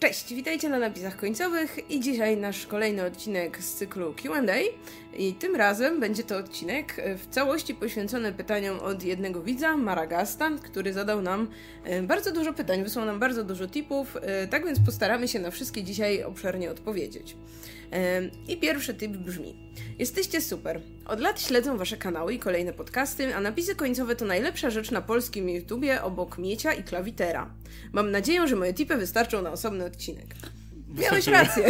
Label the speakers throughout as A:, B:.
A: Cześć, witajcie na napisach końcowych i dzisiaj nasz kolejny odcinek z cyklu Q&A i tym razem będzie to odcinek w całości poświęcony pytaniom od jednego widza, Maragasta, który zadał nam e, bardzo dużo pytań, wysłał nam bardzo dużo tipów, e, tak więc postaramy się na wszystkie dzisiaj obszernie odpowiedzieć. I pierwszy tip brzmi: Jesteście super. Od lat śledzę wasze kanały i kolejne podcasty, a napisy końcowe to najlepsza rzecz na polskim YouTubie obok Miecia i Klawitera. Mam nadzieję, że moje tipy wystarczą na osobny odcinek. Miałeś rację.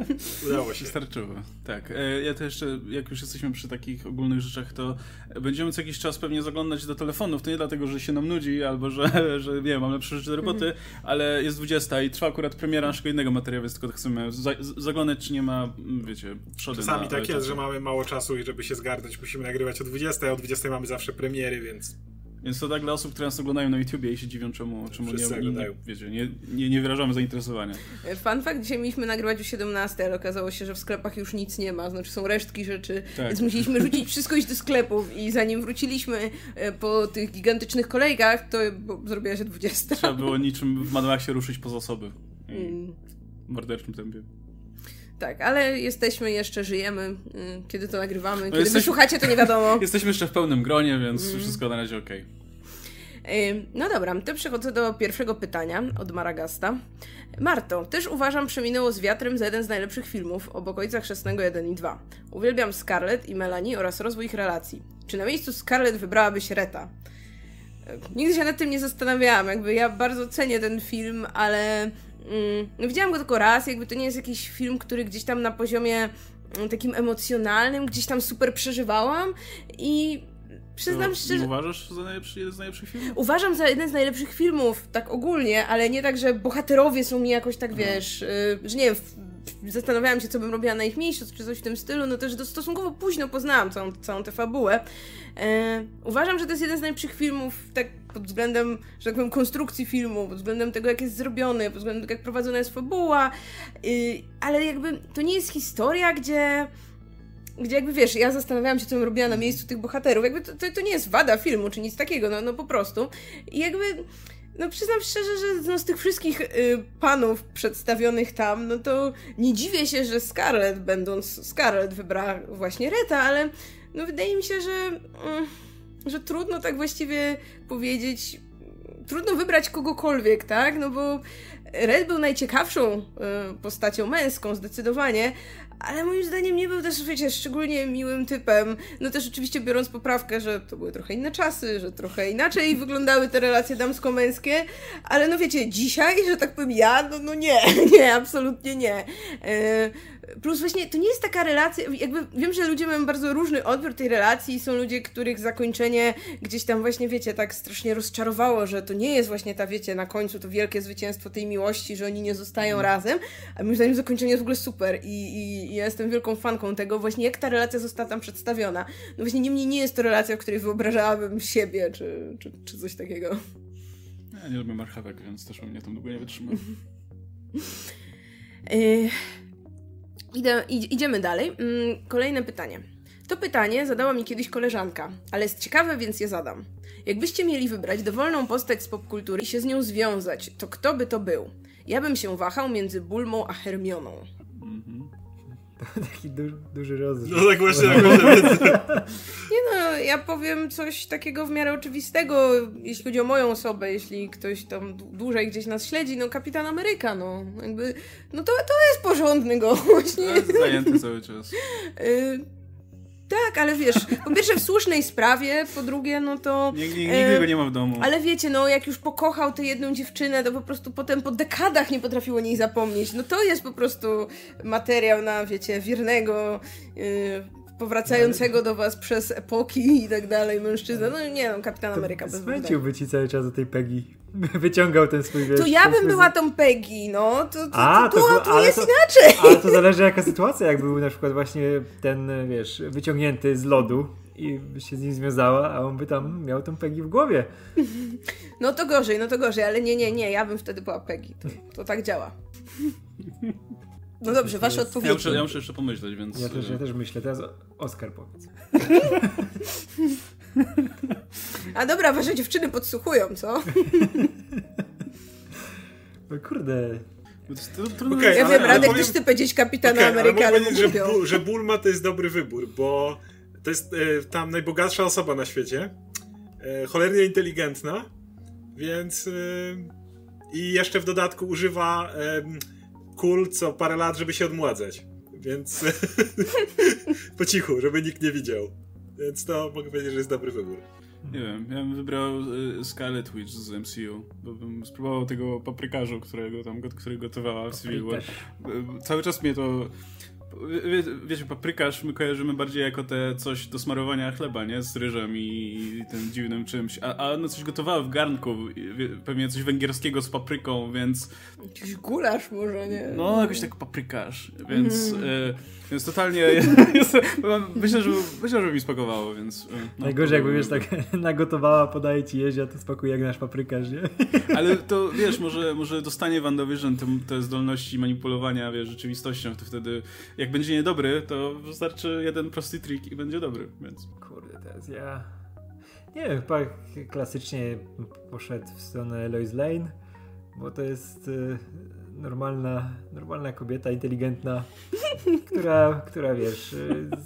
B: Udało się.
C: Wystarczyło. Tak. E, ja to jeszcze, jak już jesteśmy przy takich ogólnych rzeczach, to będziemy co jakiś czas pewnie zaglądać do telefonów. To nie dlatego, że się nam nudzi albo że, że nie wiem, mam lepsze rzeczy do roboty, mm. ale jest 20 i trwa akurat premiera naszego innego materiału, więc tylko chcemy za zaglądać, czy nie ma, wiecie, trzody
B: Czasami tak jest, że mamy mało czasu i żeby się zgarnąć, musimy nagrywać o 20, a o 20 mamy zawsze premiery, więc
C: więc to tak dla osób, które nas oglądają na YouTubie i się dziwią, czemu, czemu nie, nie, wiecie, nie, nie, nie wyrażamy zainteresowania.
A: Fun fact, dzisiaj mieliśmy nagrywać o 17, ale okazało się, że w sklepach już nic nie ma, znaczy są resztki rzeczy, tak. więc musieliśmy rzucić wszystko iść do sklepów i zanim wróciliśmy e, po tych gigantycznych kolejkach, to zrobiła się 20.
C: Trzeba było niczym w Mad się ruszyć poza osoby. Mm. W morderczym tempie.
A: Tak, ale jesteśmy, jeszcze żyjemy, y, kiedy to nagrywamy. No kiedy jesteśmy, wy słuchacie, to nie wiadomo.
C: Jesteśmy jeszcze w pełnym gronie, więc mm. wszystko na razie ok.
A: No dobra, to przechodzę do pierwszego pytania od Maragasta. Marto, też uważam Przeminęło z wiatrem za jeden z najlepszych filmów, obok Ojca Chrzestnego 1 i 2. Uwielbiam Scarlett i Melanie oraz rozwój ich relacji. Czy na miejscu Scarlett wybrałabyś Reta? Nigdy się nad tym nie zastanawiałam, jakby ja bardzo cenię ten film, ale Mm, no widziałam go tylko raz, jakby to nie jest jakiś film, który gdzieś tam na poziomie mm, takim emocjonalnym, gdzieś tam super przeżywałam i przyznam
C: to
A: szczerze...
C: uważasz za najlepszy, jeden z najlepszych filmów?
A: Uważam za jeden z najlepszych filmów, tak ogólnie, ale nie tak, że bohaterowie są mi jakoś tak, wiesz, y, że nie wiem, zastanawiałam się, co bym robiła na ich miejscu, czy coś w tym stylu, no też stosunkowo późno poznałam całą, całą tę fabułę. E, uważam, że to jest jeden z najlepszych filmów, tak pod względem, że tak powiem, konstrukcji filmu, pod względem tego, jak jest zrobiony, pod względem tego, jak prowadzona jest fabuła, y, ale jakby to nie jest historia, gdzie gdzie jakby wiesz, ja zastanawiałam się, co bym robiła na miejscu tych bohaterów. Jakby to, to, to nie jest wada filmu, czy nic takiego, no, no po prostu. I jakby no przyznam szczerze, że no, z tych wszystkich y, panów przedstawionych tam, no to nie dziwię się, że Scarlett, będąc Scarlett, wybrała właśnie Reta, ale no wydaje mi się, że, y, że trudno tak właściwie powiedzieć, trudno wybrać kogokolwiek, tak? No bo Red był najciekawszą y, postacią męską, zdecydowanie, ale moim zdaniem nie był też, wiecie, szczególnie miłym typem. No też oczywiście biorąc poprawkę, że to były trochę inne czasy, że trochę inaczej wyglądały te relacje damsko-męskie, ale no wiecie, dzisiaj, że tak powiem ja, no, no nie, nie, absolutnie nie. E, plus właśnie to nie jest taka relacja, jakby wiem, że ludzie mają bardzo różny odbiór tej relacji, są ludzie, których zakończenie gdzieś tam właśnie, wiecie, tak strasznie rozczarowało, że to nie jest właśnie ta, wiecie, na końcu to wielkie zwycięstwo tej miłości, że oni nie zostają mm. razem, a moim zdaniem zakończenie jest w ogóle super i, i ja jestem wielką fanką tego, właśnie jak ta relacja została tam przedstawiona. No właśnie niemniej nie jest to relacja, w której wyobrażałabym siebie, czy, czy, czy coś takiego.
C: Ja nie lubię marchewek, więc też mnie tam długo nie wytrzymam.
A: Y, idę, idziemy dalej. Mm, kolejne pytanie. To pytanie zadała mi kiedyś koleżanka, ale jest ciekawe, więc je zadam. Jakbyście mieli wybrać dowolną postać z popkultury i się z nią związać, to kto by to był? Ja bym się wahał między Bulmą a Hermioną.
D: Taki duży, duży rozrzut.
B: No tak właśnie, tak właśnie
A: Nie no, ja powiem coś takiego w miarę oczywistego, jeśli chodzi o moją osobę, jeśli ktoś tam dłużej gdzieś nas śledzi, no Kapitan Ameryka, no jakby, no to, to jest porządny gość.
C: Nie? Jest zajęty cały czas.
A: Tak, ale wiesz, po pierwsze w słusznej sprawie, po drugie, no to...
C: Nigdy, nigdy go nie ma w domu.
A: Ale wiecie, no jak już pokochał tę jedną dziewczynę, to po prostu potem po dekadach nie potrafiło niej zapomnieć. No to jest po prostu materiał na, wiecie, wiernego... Yy, powracającego do was przez epoki i tak dalej mężczyzna. No nie no, Kapitan Ameryka bez
D: Smęciłby ci cały czas do tej Peggy. Wyciągał ten swój wiesz,
A: To ja bym była tą Peggy, no. To, to, A, to, to, to jest to, inaczej.
D: Ale to zależy jaka sytuacja, jak był na przykład właśnie ten, wiesz, wyciągnięty z lodu i się z nim związała, a on by tam miał tą Peggy w głowie.
A: No to gorzej, no to gorzej, ale nie, nie, nie, ja bym wtedy była Peggy. To, to tak działa. No dobrze, wasze odpowiedzi.
C: Ja muszę, ja muszę jeszcze pomyśleć, więc...
D: Ja też, ja też myślę. Teraz Oskar powiedz.
A: A dobra, wasze dziewczyny podsłuchują, co?
D: No kurde.
B: Okej,
C: jest-
A: Ja wiem, Radek
B: powiem-
A: też chce powiedzieć Kapitana
B: Okej, ale
A: Ameryka,
B: mogę
A: ale
B: powiedzieć, że. Bu- że Bulma to jest dobry wybór, bo to jest e, tam najbogatsza osoba na świecie, e, cholernie inteligentna, więc e, i jeszcze w dodatku używa e, kul co parę lat, żeby się odmładzać, więc po cichu, żeby nikt nie widział. Więc to mogę powiedzieć, że jest dobry wybór.
C: Nie wiem, ja bym wybrał y, Scarlet Witch z MCU, bo bym spróbował tego paprykarzu, którego tam, który gotowała w Civil War. Y, Cały czas mnie to... Wie, wiecie, paprykarz my kojarzymy bardziej jako te coś do smarowania chleba, nie? Z ryżem i, i tym dziwnym czymś. A, a ono coś gotowało w garnku, pewnie coś węgierskiego z papryką, więc
A: Jakiś gulasz może, nie?
C: no, jakoś tak paprykarz, więc, e, więc totalnie jest, myślę, że, myślę, że mi spakowało, więc... e, no,
D: Najgorzej jakby wiesz tak nagotowała, podaje ci jeść, a to spakuje jak nasz paprykarz, nie?
C: Ale to, wiesz, może, może dostanie WandaVision te, te zdolności manipulowania, wiesz, rzeczywistością, to wtedy, jak będzie niedobry, to wystarczy jeden prosty trik i będzie dobry, więc...
D: Kurde, teraz ja... Nie wiem, chyba klasycznie poszedł w stronę Lois Lane, bo to jest y, normalna, normalna kobieta, inteligentna, która, która wiesz,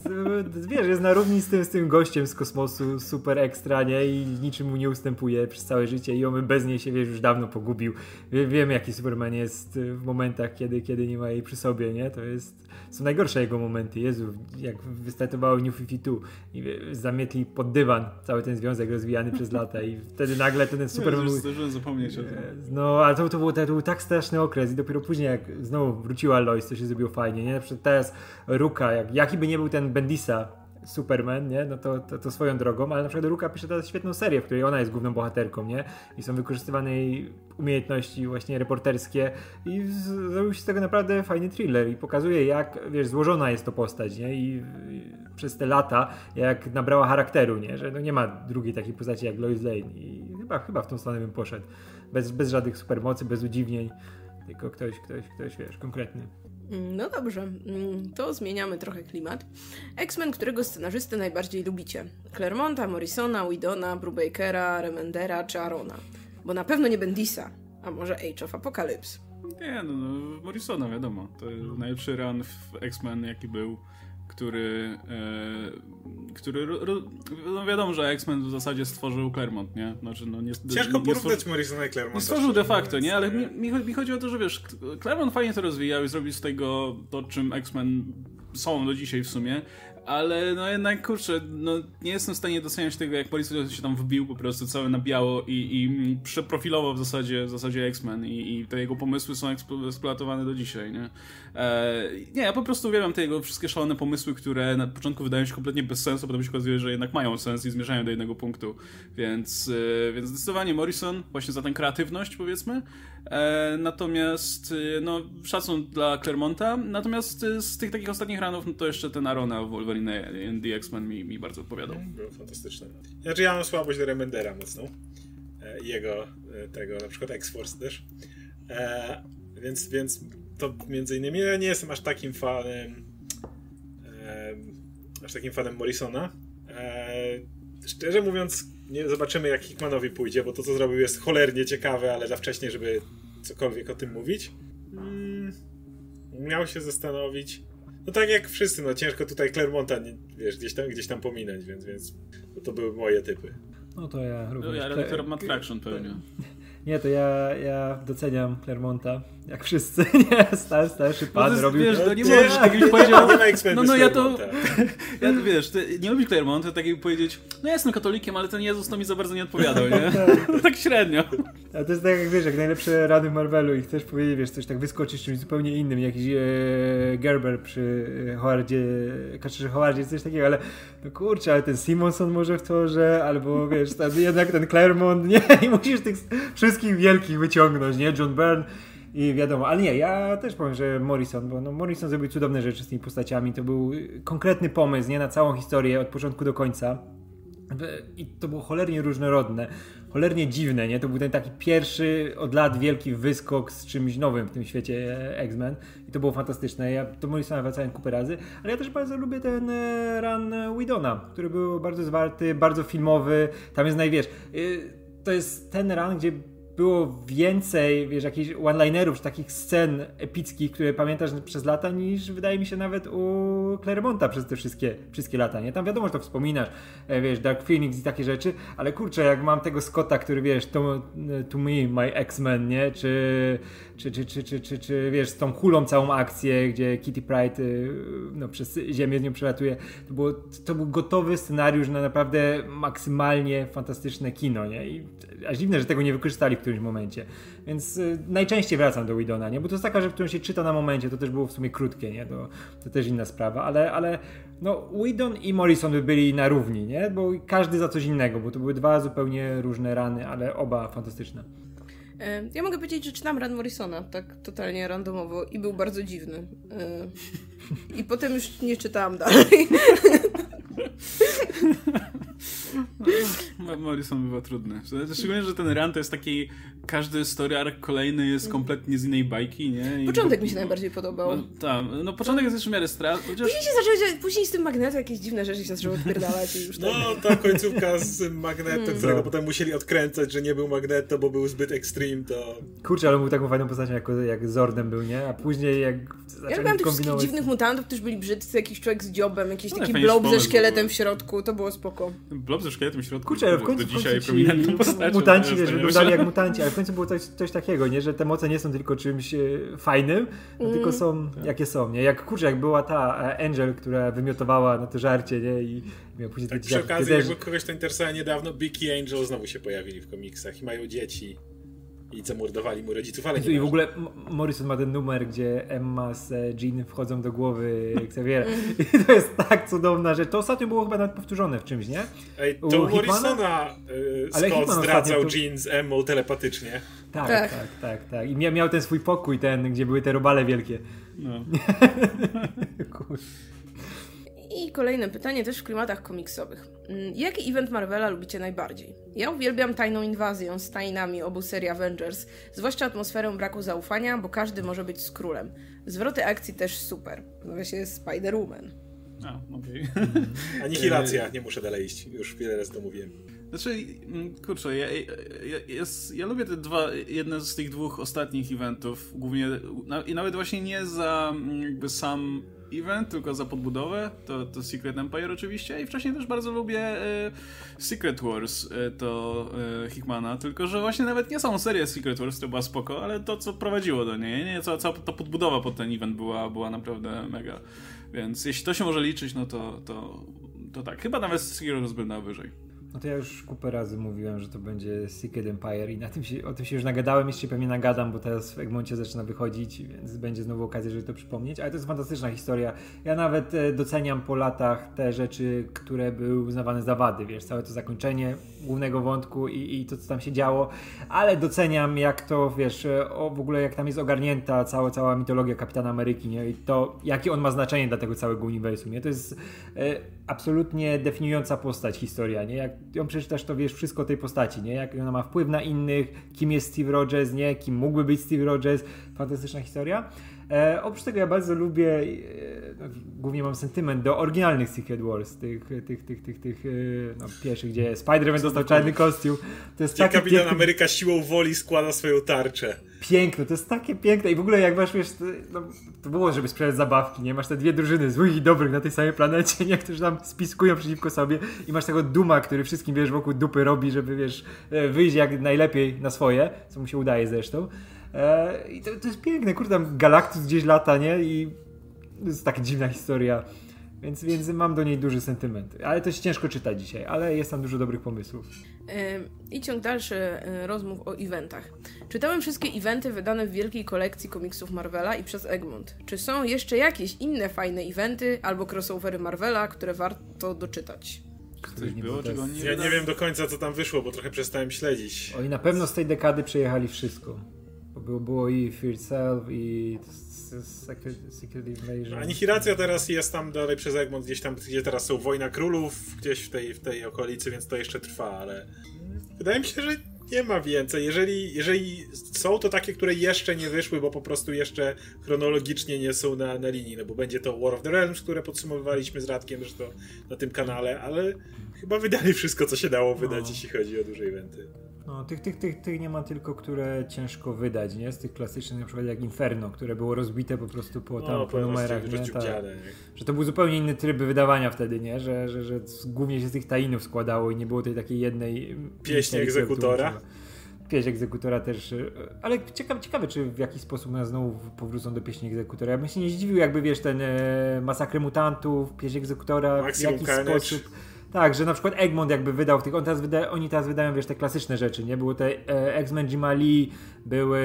D: z, wiesz, jest na równi z tym, z tym gościem z kosmosu, super ekstra, nie? I niczym mu nie ustępuje przez całe życie i on bez niej się, wiesz, już dawno pogubił. Wie, wiem, jaki Superman jest w momentach, kiedy, kiedy nie ma jej przy sobie, nie? To jest, są najgorsze jego momenty. Jezu, jak wystartowało New 52 i zamietli pod dywan cały ten związek rozwijany przez lata i wtedy nagle ten Superman... Mówi-
C: Zdążyłem zapomnieć o tym.
D: no, ale to, to, był, to był tak straszny okres i dopiero później jak znowu wróciła Lois, to się zrobiło fajnie, nie? Na przykład teraz Ruka, jak, jaki by nie był ten Bendisa Superman, nie? No to, to, to swoją drogą, ale na przykład Ruka pisze teraz świetną serię, w której ona jest główną bohaterką, nie? I są wykorzystywane jej umiejętności właśnie reporterskie i zrobił się z tego naprawdę fajny thriller i pokazuje jak, wiesz, złożona jest to postać, nie? I, i przez te lata, jak nabrała charakteru, nie? Że no nie ma drugiej takiej postaci jak Lois Lane i chyba, chyba w tą stronę bym poszedł bez, bez żadnych supermocy, bez udziwnień, tylko ktoś, ktoś, ktoś, wiesz, konkretny.
A: No dobrze, mm, to zmieniamy trochę klimat. X-Men, którego scenarzystę najbardziej lubicie? Claremonta, Morrisona, Widona, Brubakera, Remendera czy Arona? Bo na pewno nie Bendisa, a może Age of Apocalypse.
C: Nie, no, no Morrisona, wiadomo. To najlepszy run w X-Men, jaki był, który, e, który ro, ro, no wiadomo, że X-Men w zasadzie stworzył Claremont, nie? Znaczy, no nie,
B: Ciężko
C: nie
B: porównać Morrisona i Claremonta.
C: Nie stworzył de facto, nie? Ale mi, mi, mi chodzi o to, że wiesz, Claremont fajnie to rozwijał i zrobił z tego to, czym X-Men są do dzisiaj w sumie, ale no jednak, kurczę, no nie jestem w stanie doceniać tego, jak Morrison się tam wbił po prostu całe na biało i, i przeprofilował w zasadzie, w zasadzie X-Men i, i te jego pomysły są eksplo- eksploatowane do dzisiaj, nie? E, nie, ja po prostu uwielbiam te jego wszystkie szalone pomysły, które na początku wydają się kompletnie bez sensu, potem się okazuje, że jednak mają sens i zmierzają do jednego punktu, więc, e, więc zdecydowanie Morrison właśnie za tę kreatywność, powiedzmy, e, natomiast e, no, szacun dla Claremonta, natomiast e, z tych takich ostatnich ranów, no to jeszcze ten Arona w Wolverine and the X-Men mi, mi bardzo odpowiadał.
B: Był fantastyczny. Znaczy ja mam słabość do Remendera mocną. E, jego e, tego, na przykład X-Force też. E, więc, więc to między innymi ja nie jestem aż takim fanem e, aż takim fanem Morrisona. E, szczerze mówiąc, nie zobaczymy jak Hickmanowi pójdzie, bo to co zrobił jest cholernie ciekawe, ale za wcześnie, żeby cokolwiek o tym mówić. Mm, miał się zastanowić. No tak jak wszyscy, no ciężko tutaj Clermonta, wiesz, gdzieś tam, gdzieś tam pominąć, więc, więc to, były moje typy.
D: No to ja
C: No,
D: również.
C: ja
D: Kle-
C: redaktor Matt Fraction pewnie.
D: Nie, to ja, ja doceniam Clermonta, jak wszyscy, nie? Star, starszy pan
C: to jest,
D: robił...
C: wiesz, to nie możesz tak jakbyś powiedział... No, no ja to...
B: Clermonta.
C: Ja, wiesz, ty nie lubisz Claremont, to tak jakby powiedzieć, no ja jestem katolikiem, ale ten Jezus to mi za bardzo nie odpowiadał, nie? tak średnio.
D: A to jest tak jak wiesz, jak najlepsze rady w Marvelu i chcesz powiedzieć, wiesz, coś tak wyskoczyć czymś zupełnie innym, jakiś e, Gerber przy e, Howardzie, Kaczerze Howardzie, coś takiego, ale no kurczę, ale ten Simonson może w torze, albo wiesz, ten, jednak ten Claremont, nie? I musisz tych wszystkich wielkich wyciągnąć, nie? John Byrne i wiadomo, ale nie, ja też powiem, że Morrison, bo no Morrison zrobił cudowne rzeczy z tymi postaciami, to był konkretny pomysł, nie? Na całą historię od początku do końca. I to było cholernie różnorodne, cholernie dziwne, nie? To był ten taki pierwszy od lat wielki wyskok z czymś nowym w tym świecie e, X-Men i to było fantastyczne. Ja do Morrisona wracałem kupę razy, ale ja też bardzo lubię ten e, run e, Widona, który był bardzo zwarty, bardzo filmowy. Tam jest najwiesz. y, To jest ten run, gdzie było więcej, wiesz, jakichś one-linerów, takich scen epickich, które pamiętasz przez lata, niż wydaje mi się nawet u Claremonta przez te wszystkie, wszystkie lata, nie? Tam wiadomo, że to wspominasz, e, wiesz, Dark Phoenix i takie rzeczy, ale kurczę, jak mam tego Scotta, który, wiesz, to, to me, my X-Men, nie? Czy, czy, czy, czy, czy, czy, czy, wiesz, z tą kulą całą akcję, gdzie Kitty Pride y, no, przez ziemię z nią przelatuje, to, było, to był gotowy scenariusz na naprawdę maksymalnie fantastyczne kino, nie? I aż dziwne, że tego nie wykorzystali w którymś momencie. Więc y, najczęściej wracam do Widona, nie? Bo to jest taka rzecz, którą się czyta na momencie, to też było w sumie krótkie, nie? To, to też inna sprawa, ale, ale no Whedon i Morrison by byli na równi, nie? Bo każdy za coś innego, bo to były dwa zupełnie różne rany, ale oba fantastyczne.
A: Ja mogę powiedzieć, że czytam Ran Morrisona, tak totalnie randomowo i był bardzo dziwny. I potem już nie czytałam dalej.
C: Morrison bywa trudny. Szczególnie, że ten run to jest taki, każdy story arc kolejny jest kompletnie z innej bajki, nie?
A: I początek mi się najbardziej podobał.
C: No, tak, no początek jest jeszcze w miarę strat. Chociaż...
A: Później się zaczęły, później z tym magnetem jakieś dziwne rzeczy się zaczęły odpierdalać i już
B: No, ta końcówka z magnetem, mm. którego potem musieli odkręcać, że nie był magneto, bo był zbyt extreme, to...
D: Kurczę, ale był taką fajną postacią, jak, jak Zordem był, nie? A później jak
A: Ja lubiłem tych wszystkich dziwnych mutantów, którzy byli brzydcy, jakiś człowiek z dziobem, jakiś no, taki blob ze szkieletem w środku, to było spoko.
C: Blob ze szkieletem w środku?
D: Kurczę, ale w końcu, do dzisiaj prominentną postacią. Mutanci, wiesz, wyglądali jak mutanci, ale w końcu było coś, coś takiego, nie? Że te moce nie są tylko czymś e, fajnym, mm. tylko są tak. jakie są, nie? Jak kurczę, jak była ta e, Angel, która wymiotowała na to żarcie, nie? I miał później
B: tak, przy okazji, jakby kogoś to interesowało niedawno, Beaky Angel znowu się pojawili w komiksach i mają dzieci i zamordowali mu rodziców, ale nie
D: I w ogóle Morrison ma ten numer, gdzie Emma z Jean wchodzą do głowy Xaviera. I to jest tak cudowna rzecz. To ostatnio było chyba nawet powtórzone w czymś, nie?
B: Ej, to u Morrisona y, Scott Hitman zdradzał to... Jean z Emmą telepatycznie.
D: Tak, tak, tak, tak. tak. I miał ten swój pokój, ten, gdzie były te robale wielkie. No.
A: I kolejne pytanie, też w klimatach komiksowych. Mm, jaki event Marvela lubicie najbardziej? Ja uwielbiam tajną inwazję z tajnami obu serii Avengers, zwłaszcza atmosferę braku zaufania, bo każdy może być z królem. Zwroty akcji też super. Nazywa się Spider-Woman.
C: A, okej. Okay.
B: Anihilacja, nie muszę dalej iść. Już wiele razy to mówiłem.
C: Znaczy, mm, kurczę, ja, ja, ja, ja, lubię te dwa, jedne z tych dwóch ostatnich eventów, głównie i nawet właśnie nie za mm, jakby sam event, tylko za podbudowę, to, to Secret Empire oczywiście i wcześniej też bardzo lubię e, Secret Wars, e, to e, Hickmana, tylko że właśnie nawet nie samą serię Secret Wars, to była spoko, ale to co prowadziło do niej, nie? Cała, cała ta podbudowa pod ten event była, była naprawdę mega, więc jeśli to się może liczyć, no to, to, to tak, chyba nawet Secret Wars był na wyżej.
D: No to ja już kupę razy mówiłem, że to będzie Secret Empire i na tym się, o tym się już nagadałem, jeszcze pewnie nagadam, bo teraz w Egmoncie zaczyna wychodzić, więc będzie znowu okazja, żeby to przypomnieć, ale to jest fantastyczna historia. Ja nawet e, doceniam po latach te rzeczy, które były uznawane za wady, wiesz, całe to zakończenie głównego wątku i, i to, co tam się działo, ale doceniam jak to, wiesz, e, o, w ogóle jak tam jest ogarnięta cała, cała mitologia Kapitana Ameryki, nie? I to, jakie on ma znaczenie dla tego całego uniwersum, nie? To jest e, absolutnie definiująca postać historia, nie? Jak ją przeczytasz, to wiesz wszystko o tej postaci, nie? Jak ona ma wpływ na innych, kim jest Steve Rogers, nie? Kim mógłby być Steve Rogers. Fantastyczna historia. E, oprócz tego ja bardzo lubię, e, no, głównie mam sentyment do oryginalnych Secret Wars, tych, tych, tych, tych, tych e, no, pierwszych, gdzie Spider-Man dostał czarny kostium.
B: To jest gdzie Kapitan piękny... Ameryka siłą woli składa swoją tarczę.
D: Piękne, to jest takie piękne i w ogóle jak masz, wiesz, to, no, to było, żeby sprzedać zabawki, nie? Masz te dwie drużyny, złych i dobrych na tej samej planecie, nie? Którzy tam spiskują przeciwko sobie i masz tego Duma, który wszystkim, wiesz, wokół dupy robi, żeby, wiesz, e, wyjść jak najlepiej na swoje, co mu się udaje zresztą. E, I to, to jest piękne, kurde, tam Galactus gdzieś lata, nie? I to jest taka dziwna historia. Więc, więc mam do niej duży sentyment. Ale to się ciężko czytać dzisiaj, ale jest tam dużo dobrych pomysłów.
A: I ciąg dalszy e, rozmów o eventach. Czytałem wszystkie eventy wydane w wielkiej kolekcji komiksów Marvela i przez Egmont. Czy są jeszcze jakieś inne fajne eventy albo crossovery Marvela, które warto doczytać?
C: Coś było, czego
B: nie Ja nie wiem do końca, co tam wyszło, bo trochę przestałem śledzić.
D: Oni na pewno z tej dekady przejechali wszystko. Było, było i Fear Self, i Secret Invasion.
B: Anihilacja teraz jest tam dalej przez Egmont, gdzieś tam, gdzie teraz są Wojna Królów, gdzieś w tej, w tej okolicy, więc to jeszcze trwa, ale wydaje mi się, że nie ma więcej. Jeżeli, jeżeli są to takie, które jeszcze nie wyszły, bo po prostu jeszcze chronologicznie nie są na, na linii, no bo będzie to War of the Realms, które podsumowywaliśmy z Radkiem zresztą na tym kanale, ale chyba wydali wszystko, co się dało wydać, no. jeśli chodzi o duże eventy.
D: No, tych, tych, tych, tych nie ma tylko, które ciężko wydać, nie? Z tych klasycznych, na przykład jak Inferno, które było rozbite po prostu po, tam,
B: No,
D: po numerach, nie? Tak. Że to był zupełnie inny tryb wydawania wtedy, nie? Że, że, że głównie się z tych tainów składało i nie było tej takiej jednej... która
B: egzekutora?
D: łączyła. Pieśń egzekutora też, e, ale ciekawe, ciekawe, czy w jakiś sposób nas znowu powrócą do pieśni egzekutora. Ja bym się nie zdziwił, jakby wiesz, ten e, Masakrę Mutantów, pieśń egzekutora w
B: Maximum
D: jakiś
B: Carnage.
D: sposób. Tak, że na przykład Egmont jakby wydał w tych, on teraz wyda, oni teraz wydają, wiesz, te klasyczne rzeczy, nie? Były te e, X-Men Jima Lee, były,